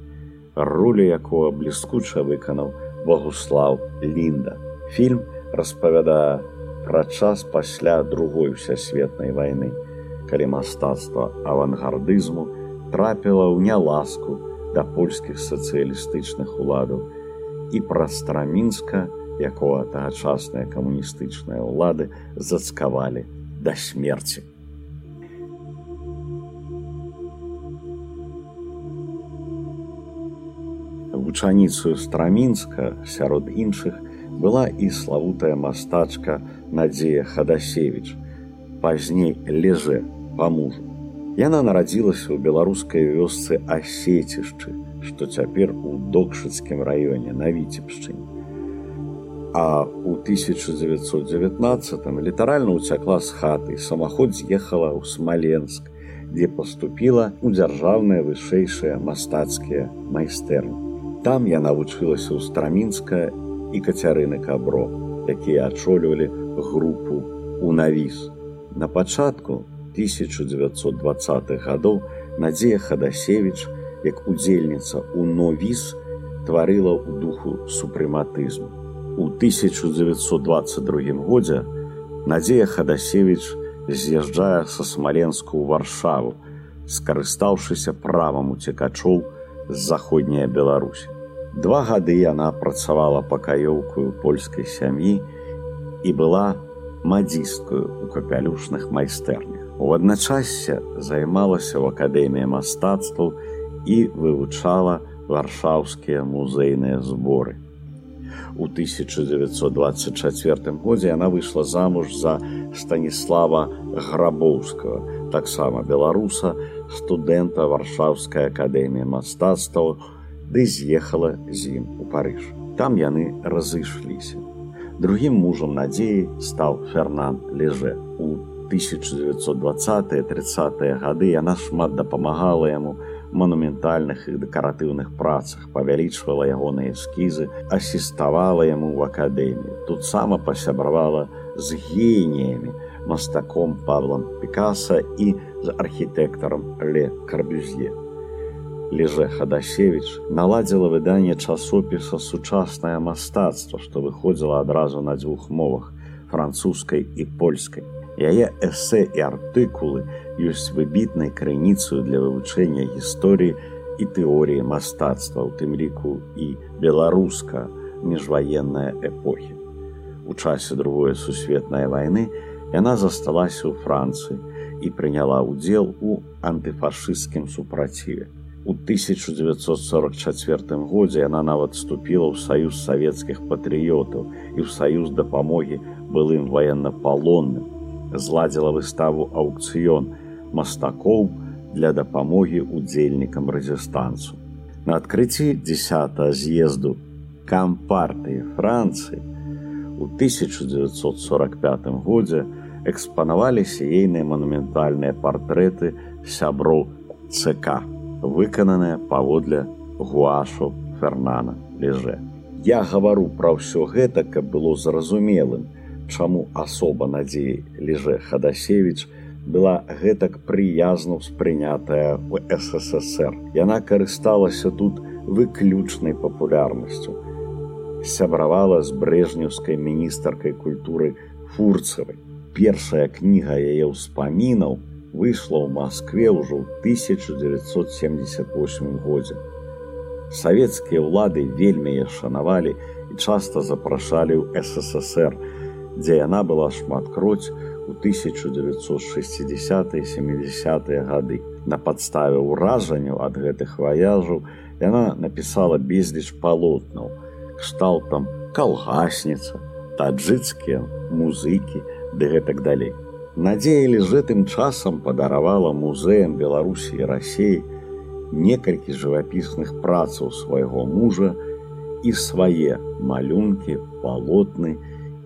A: ролю якого бліскуча выканаў богуслав лінда фільм распавядае пра час пасля другой усесветнай вайны калі мастацтва авангардызму трапіла ў няласку да польскіх сацыялістычных уладаў і пра страмінска якога тагачасныя камуністычныя ўлады зацкавалі да смерці вучаніцаю страмінска сярод іншых была і славутая мастачка надзея хадасевич пазней леже па мужу. Яна нарадзілася ў беларускай вёсцы асецішчы што цяпер у докшыцкім раёне на віцебшчыне. А у 1919 літаральна ўцякла з хаты самаход з'ехала ў смаленск дзе паступіла ў дзяржаўныя вышэйшыя мастацкія майстэрні Там я навучылася ў страмінска і кацярыны кабро, якія адчолювалі групу у навіс. На пачатку 1920-х гадоў Надзея Хадасевич, як удзельніца ў новіс тварыла ў духу супрэматызму. У 1922 годзе Надзея Хадасевич з'язджае са смаленску ў варшаву, скарыстаўшыся правам уцекачоў з заходняя Беларусі. Два гады яна працавала пакаёўкую польскай сям'і і была мадзісткаю ў капялюшных майстэрнях. У адначассе займалася ў акадэміі мастацтваў і вывучала варшаўскія музейныя зборы. У 1924 годзе яна выйшла замуж за станіслава грабоўскага, таксама беларуса, студэнта варшаўскай акадэміі мастацтваў, ды з'ехала з ім у парыж. Там яны разышліся. Другім мужам надзеі стаў Фернан Леже. У 1920-30 гады яна шмат дапамагала яму манументальных і дэкаратыўных працах, павялічвала ягоныя эскізы, асіставала яму ў акадэмію. Тут сама пасябравала з геніямі, мастаком Павлам Пікаса і з архітэктарам Ле Карбюзье. Леже Хадасевич наладзіла выданне часопіса сучаснае мастацтва, што выходзіла адразу на дзвюх мовах французскай і польскай. Яе эсэ і артыкулы ёсць выбітнай крыніцаю для вывучэння гісторыі і тэорыі мастацтва, у тым ліку і беларуска міжваенная эпохі. У часе другой сусветнай вайны яна засталася ў Францыі і прыняла ўдзел у антыфашысцкім супраціве. У 1944 годзе яна нават вступіла ў саюз савецкіх патрыётаў і ў саюз дапамогі былым ваеннапалонным, зладзіла выставу аўкцыён мастакоў для дапамогі удзельнікам рэзістансу. На адкрыцці 10 з'езду кампартыі Францыі у 1945 годзе экспанаваліся ейныя манументальныя партрэты сяброў ЦК выкананыя паводле гуашу фернана леже. Я гавару пра ўсё гэта каб было зразумелым чаму асоба надзеі леже хадасевич была гэтак прыязна ўспрынятая у ссср яна карысталася тут выключнай папулярнасцю. Сябравала з брэжнеўскай міністаркай культуры фурцавай першая кніга яе ўспамінаў выйшла ў Маскве ўжо ў 1978 годзе. Савецкія ўлады вельмі шанавалі і часта запрашалі ў ССР, дзе яна была шматкроць у 1960-70 гады. На падставе ўражанняў ад гэтых ваяжаў яна напісала безліч палотнаў, кшталтам калгасніца, таджыцкія музыкі, ды гэтак далей. Надзея лежэтым часам падаравала музеям Беларусі і рассеі некалькі жывапісных працаў свайго мужа і свае малюнкі, палотны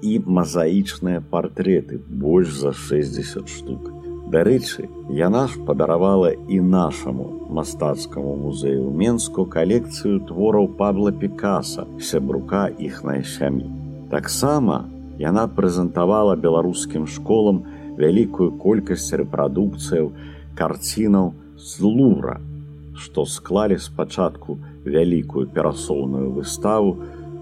A: і мазаічныя партреты больш за 60 штук. Дарэчы, яна ж падаравала і нашаму мастацкаму музею Менску калекцыю твораў Павла Пікаса, сябрука іхнай сям'і. Таксама яна прэзентавала беларускім школам вялікую колькасць рэпрадукцыяў карцінаў з лура, што склалі спачатку вялікую перасоўную выставу,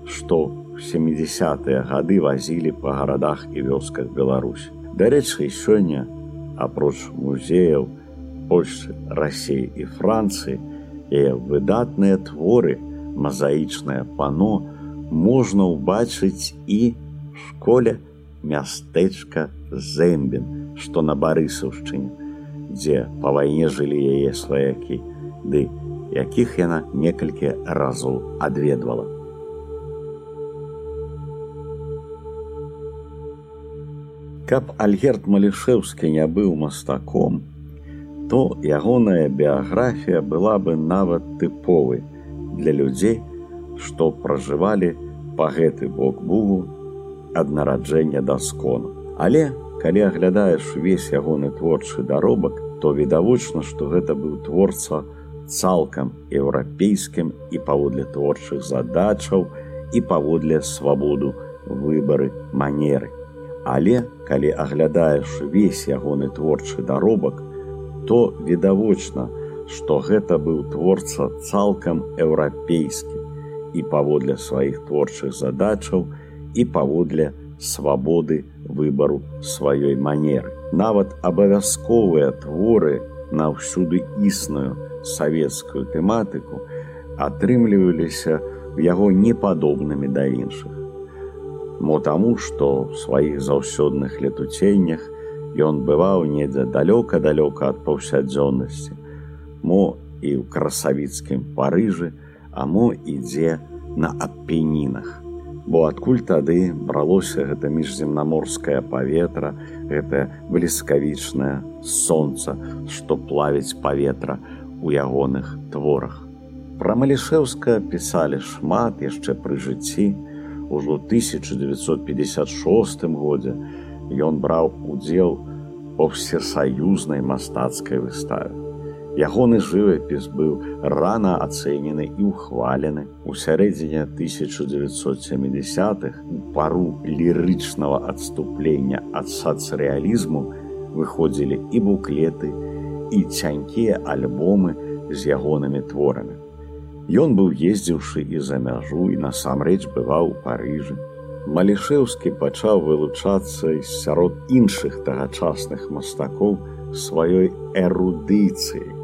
A: што ў 70-тыя гады вазілі па гарадах і вёсках Беларусі. Дарэчы, сёння апроч музеяў Польшы, рассеі і Францыі, яе выдатныя творы, мазаічнае пано можна ўбачыць і школе мястэчка Зэмбін, што на барысаўшчыне, дзе па вайне жылі яе сваякі, ды якіх яна некалькі разоў адведвала. Каб Альгерт Малішэўскі не быў мастаком, то ягоная біяграфія была бы нават тыповай для людзей, што пражывалі па гэты бок бугу ад нараджэння да скону. Але калі аглядаеш увесь ягоны творчы даробак, то відавочна, што гэта быў творца цалкам еўрапейскім і паводле творчых задачаў і паводле свабоду выбары манеры. Але калі аглядаеш увесь ягоны творчы даробак, то відавочна, што гэта быў творца цалкам еўрапейскі і паводле сваіх творчых задачаў і паводле свабоды выбару сваёй манеры. Нават абавязковыя творы на ўсюды існую савецкую тэматыку атрымліваліся в яго непадобнымі да іншых мо таму, што ў сваіх заўсёдных летуценнях ён бываў недзе далёка-далёка ад паўсядзённасці, мо і ў красавіцкім парыжы, а мо ідзе на апенінах. Бо адкуль тады бралося гэта міжземнаморскае паветра, гэта бліскавічнае сонца, што плавіць паветра у ягоных творах. Пра Малішэўска пісалі шмат яшчэ пры жыцці, Ужо 1956 годзе ён браў удзел у всесаюзнай мастацкай выставе. Ягоны жывапіс быў рана ацэнены і ўхвалены у сярэдзіне 1970х у пару лірычнага адступлення ад сацрэалізму выходзілі і буклеты і цянькія альбомы з ягонымі творамі. Ён быў ездзіўшы і за мяжу і насамрэч бываў у Паыжы. Малішэўскі пачаў вылучацца сярод іншых тагачасных мастакоў сваёй эрудыцыі,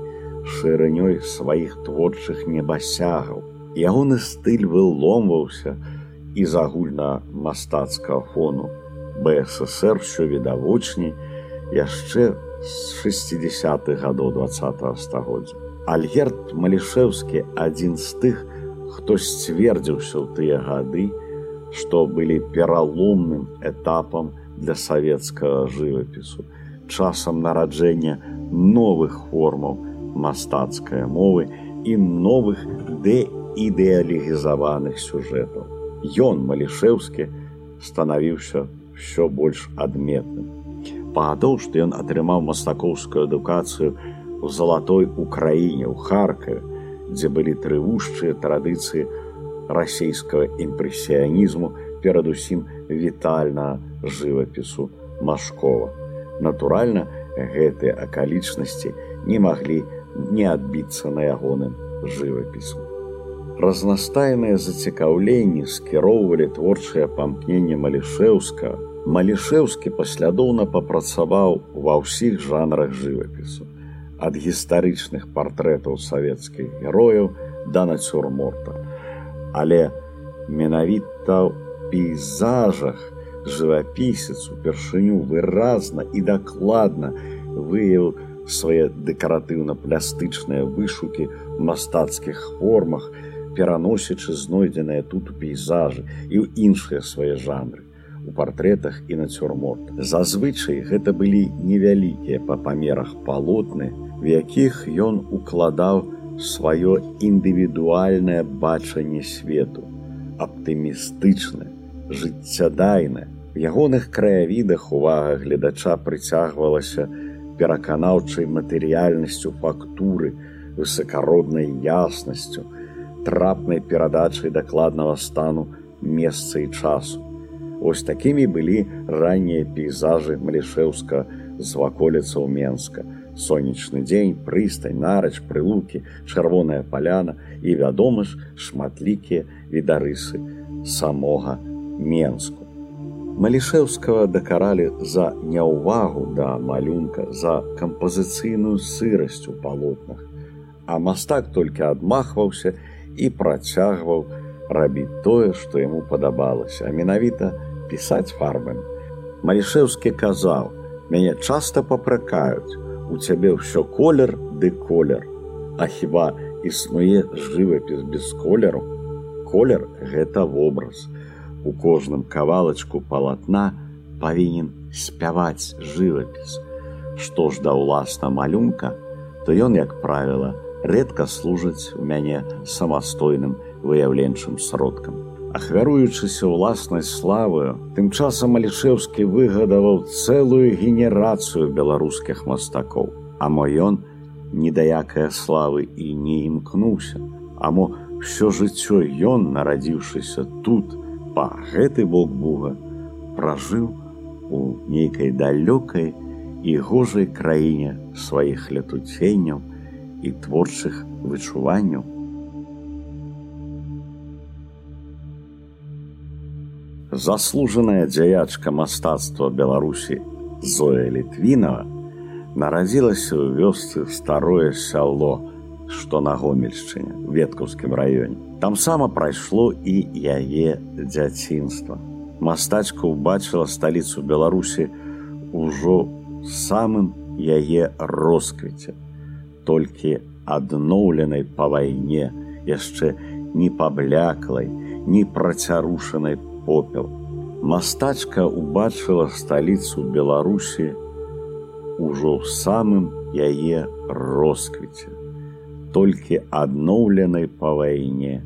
A: шырынёй сваіх творчых небасягаў. Ягоны стыль выломваўся і з агульна мастацкага фону БСР що відавочней яшчэ з 60-х гадоў два стагоддзя. Альгерт Малішэўскі адзін з тых, хто сцвердзіўся ў тыя гады, што былі пераломным этапам для савецкага жывапісу, часам нараджэння новых формаў мастацкай мовы і новых дэідэалігізаваных сюжэтаў. Ён Малішэўскі станавіўся ўсё больш адметным. Пагадоў, што ён атрымаў мастакоўскую адукацыю, у залатой Украіне ў Харкаве, дзе былі трывушчыя традыцыі расійскага імпрэсіянізму перадусім вітальнага жывапісу Машкова. Натуральна, гэтыя акалічнасці не маглі не адбіцца на ягоным жывапісу. Разнастайныя зацікаўленні скіроўвалі творчае памкненне Малішэўска. Малішэўскі паслядоўна папрацаваў ва ўсіх жанрах жывапісу ад гістарычных партрэтаў савецкіх герояў да нацюрморта. Але менавіта ў пейзажах жывапісец упершыню выразна і дакладна выяў свае дэкаратыўна-плястычныя вышукі в мастацкіх формах, пераносячы знойдзеныя тут у пейзажы і ў іншыя свае жанры. у партрэтах і нацюрморт. Зазвычай гэта былі невялікія па памерах палотны, в якіх ён укладаў сваё індывідуальнае бачанне свету, аптымістычна, жыццядайна. В ягоных краявідах увага гледача прыцягвалася пераканаўчай матэрыяльнасцю фактуры, высокароднай яснасцю, трапнай перадачай дакладнага стану месца і часу. Вось такімі былі раннія пейзажы Малішеўска з ваколіцаў Менска. Сонечны дзень, прыстань, нарач, прылукі, чырвоная паляна і, вядома ж, шматлікія відарысы самога Менску. Малішеўскага дакаралі за няўвагу да малюнка за кампазіцыйную сырасць у палотнах, а мастак толькі адмахваўся і працягваў рабіць тое, што яму падабалася, а менавіта, пісаць фарбамі. Малішеўскі казаў: мяне часта папракаюць, у цябе ўсё колер ды колер. А хіба існуе жывапіс без колеру? Колер гэта вобраз. У кожным кавалачку палатна павінен спяваць жывапіс. Што ж да ўласна малюнка, то ён, як правіла, рэдка служыць у мяне самастойным выяўленчым сродкам. Ахвяруючыся ўласнай славою тым часам алішеўскі выгадаваў цэлую генерацыю беларускіх мастакоў. А мо ён недаякая славы і не імкнуўся. Амо ўсё жыццё ён нарадзіўшыся тут па гэты бок буга пражыў у нейкай далёкай і гожай краіне сваіх летуценняў і творчых вычуванняў. Заслужаная дзяячка мастацтва беларусі зоя літвінова нарадзілася ў вёсцы старое сяло што на гомельшчыне веткаўскім раёне там сама прайшло і яе дзяцінства. Мастачка ўбачыла сталіцу беларусі ўжо самым яе росквіце. Толькі адноўленай па вайне яшчэ не пабляклай не працярушанай по попел. Мастачка убачыла сталіцу Беларусі ўжо ў самым яе росквіце, толькі адноўленай па вайне,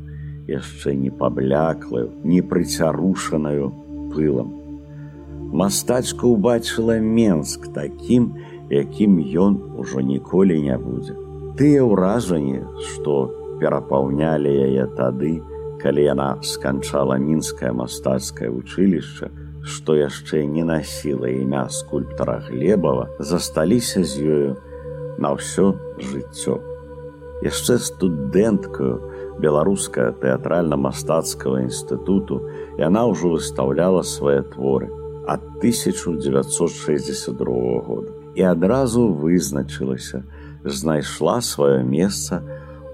A: яшчэ не пабляклаю, не прыцярушанаю пылам. Мастачка ўбачыла Менск такім, якім ён ужо ніколі не будзе. Тыя ўражанні, што перапаўнялі яе тады, калі яна сканчала мінскае мастацкае вучылішча, што яшчэ не насіла імя скульптара глебава, засталіся з ёю на ўсё жыццё. Яшчэ студэнткаю беларуская тэатральна-мастацкага інстытуту яна ўжо выстаўляла свае творы ад 1962 года і адразу вызначылася, знайшла сваё месца,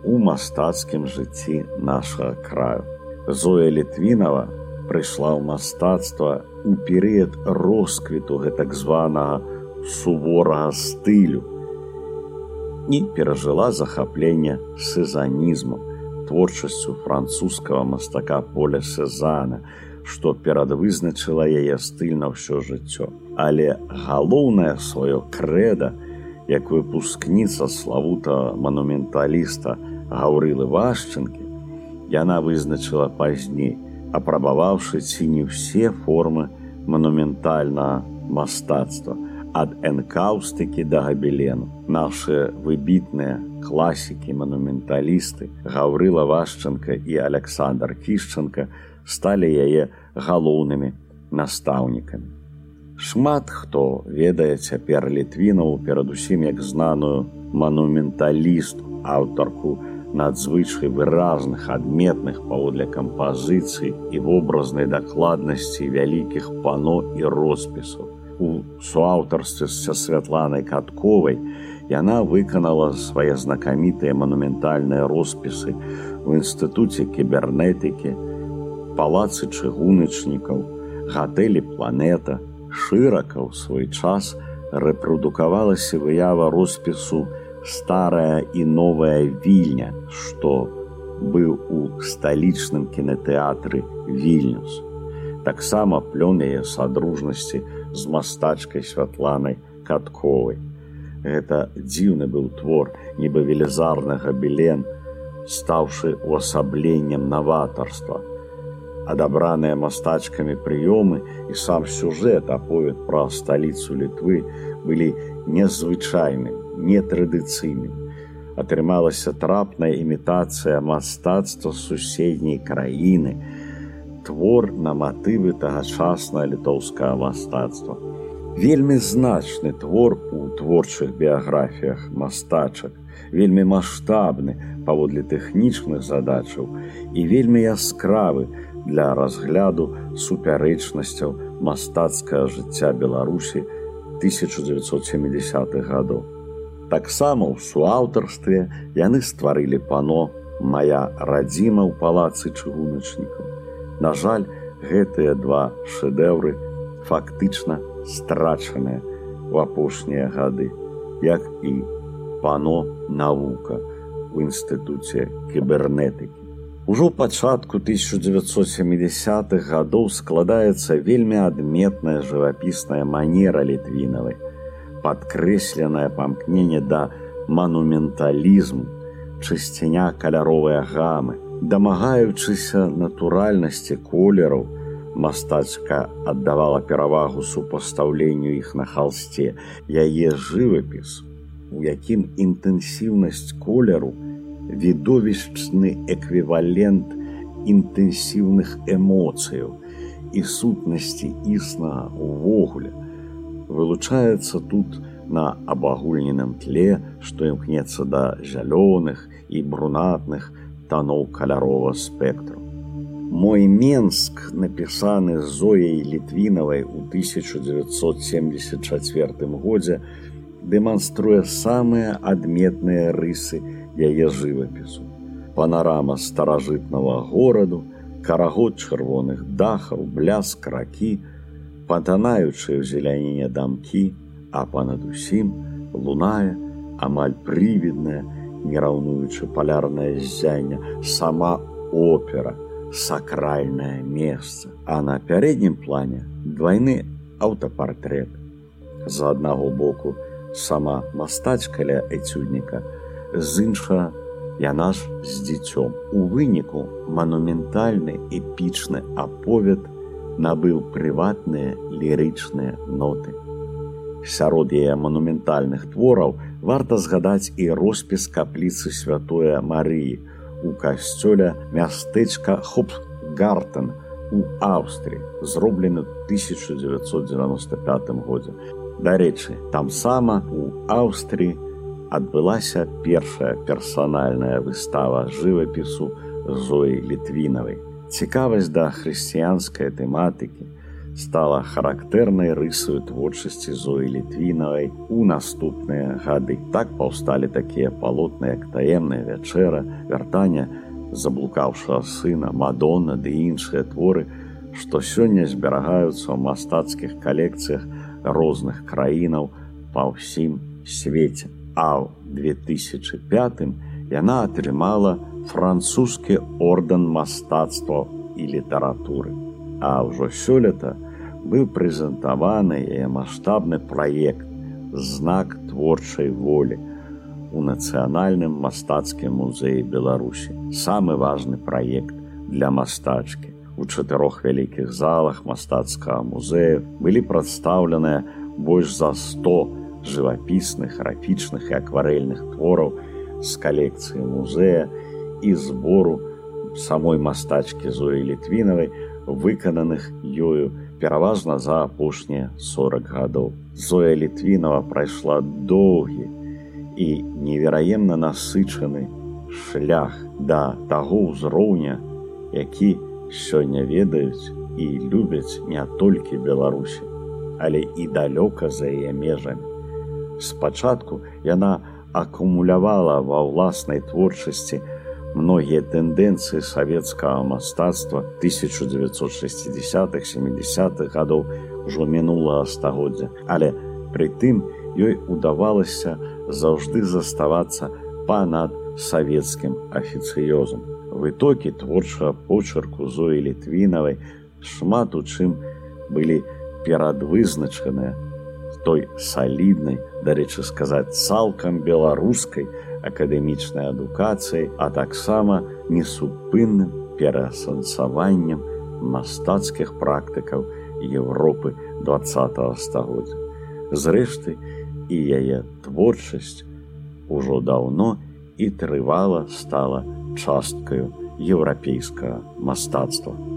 A: у мастацкім жыцці нашага краю. Зоя Літвінова прыйшла ў мастацтва у перыяд росквіту гэтак званага суворага стылю. Не перажыла захапленне сезанізму, творчасцю французскага мастака поля Сезана, што перадвызначыла яе стыль на ўсё жыццё. Але галоўнае сваё крэда, як выпускніца славута манументаліста, гаўрылы вашчынкі, яна вызначыла пазней, апрабаваўшы ці не ўсе формы манументальнага мастацтва ад энкаўстыкі да габелену. Нашы выбітныя класікі манументалісты Гаўрыла Вашчынка і Александр Кішчанка сталі яе галоўнымі настаўнікамі. Шмат хто ведае цяпер літвінаў перадусім як знаную манументалісту аўтарку надзвычай выразных адметных паводле кампазіцый і вобразнай дакладнасці вялікіх пано і роспісаў. У суаўтарстве са святланай катковай яна выканала свае знакамітыя манументальныя роспісы ў інстытуце кібернетыкі, палацы чыгуначнікаў, гатэлі планета, шырака ў свой час рэпрадукавалася выява роспісу, старая і новая вільня, што быў у сталічным кінотэатры вільнюс. таксама плён яе садружнасці з мастачкай святланай катковай. Гэта дзіўны быў твор нібы велізарнага білен, стаўшы увасабленнем наватарства. Адабраныя мастачкамі прыёмы і сам сюжэт аповед пра сталіцу літвы былі незвычайнымі, нетрадыцыйнымі атрымалася трапная імітацыя мастацтва суседняй краіны, твор на матывы тагачасна літоўскага мастацтва. Вельмі значны твор у творчых біяграфіях мастачак, вельмі маштабны паводле тэхнічных задачаў і вельмі яскравы для разгляду супярэчнасцяў мастацкага жыцця Беларусі 1970-х гадоў. Таксама ў суаўтарстве яны стварылі пано моя радзіма ў палацы чыгуначнікаў. На жаль, гэтыя два шэдэўры фактычна страчаныя ў апошнія гады, як і пано навука ў інстытуце кібернетыкі. Ужо пачатку 1970-х гадоў складаецца вельмі адметная жывапісная манера літвінавай падкрэсленае памкненне да манументалізму, чысціня каляровыя гамы, дамагаючыся натуральнасці колераў, мастацка аддавала перавагу супастаўленню іх на халсце, яе жывапіс, у якім інтэнсіўнасць колеру відовішчны эквівалент інтэнсіўных эмоцыяў і сутнасці існага ўвогуле вылучаецца тут на абагульненым тле, што імкнецца да зялёных і брунатных таноў каляровага спектру. Мой Менск, напісаны зояй літвінавай у 1974 годзе, дэманструе самыя адметныя рысы яе жывапісу. Панарама старажытнага гораду, карагод чырвоных дахаў, бляск ракі, патанаючыя ў зеляніне дамкі, а панад усім лунае амаль прывідная, не раўнуючы палярнае ззяння, сама опера, сакральнае месца, а на пярэднім плане двайны аўтапартрэт. З аднаго боку сама мастачка ля эцюдніка, з інша яна ж з дзіцём. У выніку манументальны эпічны аповед набыў прыватныя лірычныя ноты. Сярод яе манументальных твораў варта згадаць і роспіс капліцы святое Марыі у касцёля мястэчка Хопгартен у Аўстрыі, зроблены 1995 годзе. Дарэчы, там сама у Аўстрыі адбылася першая персанальная выстава жывапісу Зоі літвінавай Цікавасць да хрысціянскай тэматыкі стала характэрнай рысою творчасці зоі літвінавай у наступныя гады. Так паўсталі такія палотны, як таемная вячэра, вяртання заблукаўшага сына, мадонна ды іншыя творы, што сёння зберагаюцца ў мастацкіх калекцыях розных краінаў па ўсім свеце. А ў 2005 яна атрымала, французскі ордэн мастацтва і літаратуры. А ўжо сёлета быў прэзентаваны маштабны праект знак творчай волі у нацыянальным мастацкім музеі Беларусі. самы важны праект для мастачкі. У чатырох вялікіх залах мастацкага музея былі прадстаўленыя больш за 100 жывапісных, графічных і акварэльных твораў з калекцыі музея і збору самой мастачкі зоі літвінавай выкананых ёю пераважна за апошнія 40 гадоў. Зоя літвінова прайшла доўгі і невераемна насычаны шлях да таго ўзроўня які сёння ведаюць і любяць не толькі беларусі але і далёка за яе межамі. Спачатку яна акумулявала ва ўласнай творчасці многія тэндэнцыі савецкага мастацтва 1960-х 70-х гадоў ужо мінулага стагоддзя, але прытым ёй удавалася заўжды заставацца панад савецкім афіцыёзам. Вытокі творчага почерку зоі літвінавай шмат у чым былі перадвызначаныя той саліднай, дарэчы сказаць цалкам беларускай акадэмічнай адукацыяй, а таксама несупынным пераасэнсаваннем мастацкіх практыкаў Еўропы два стагоддзя. Зрэшты, і яе творчасць ужо даўно і трывала стала часткаю еўрапейскага мастацтва.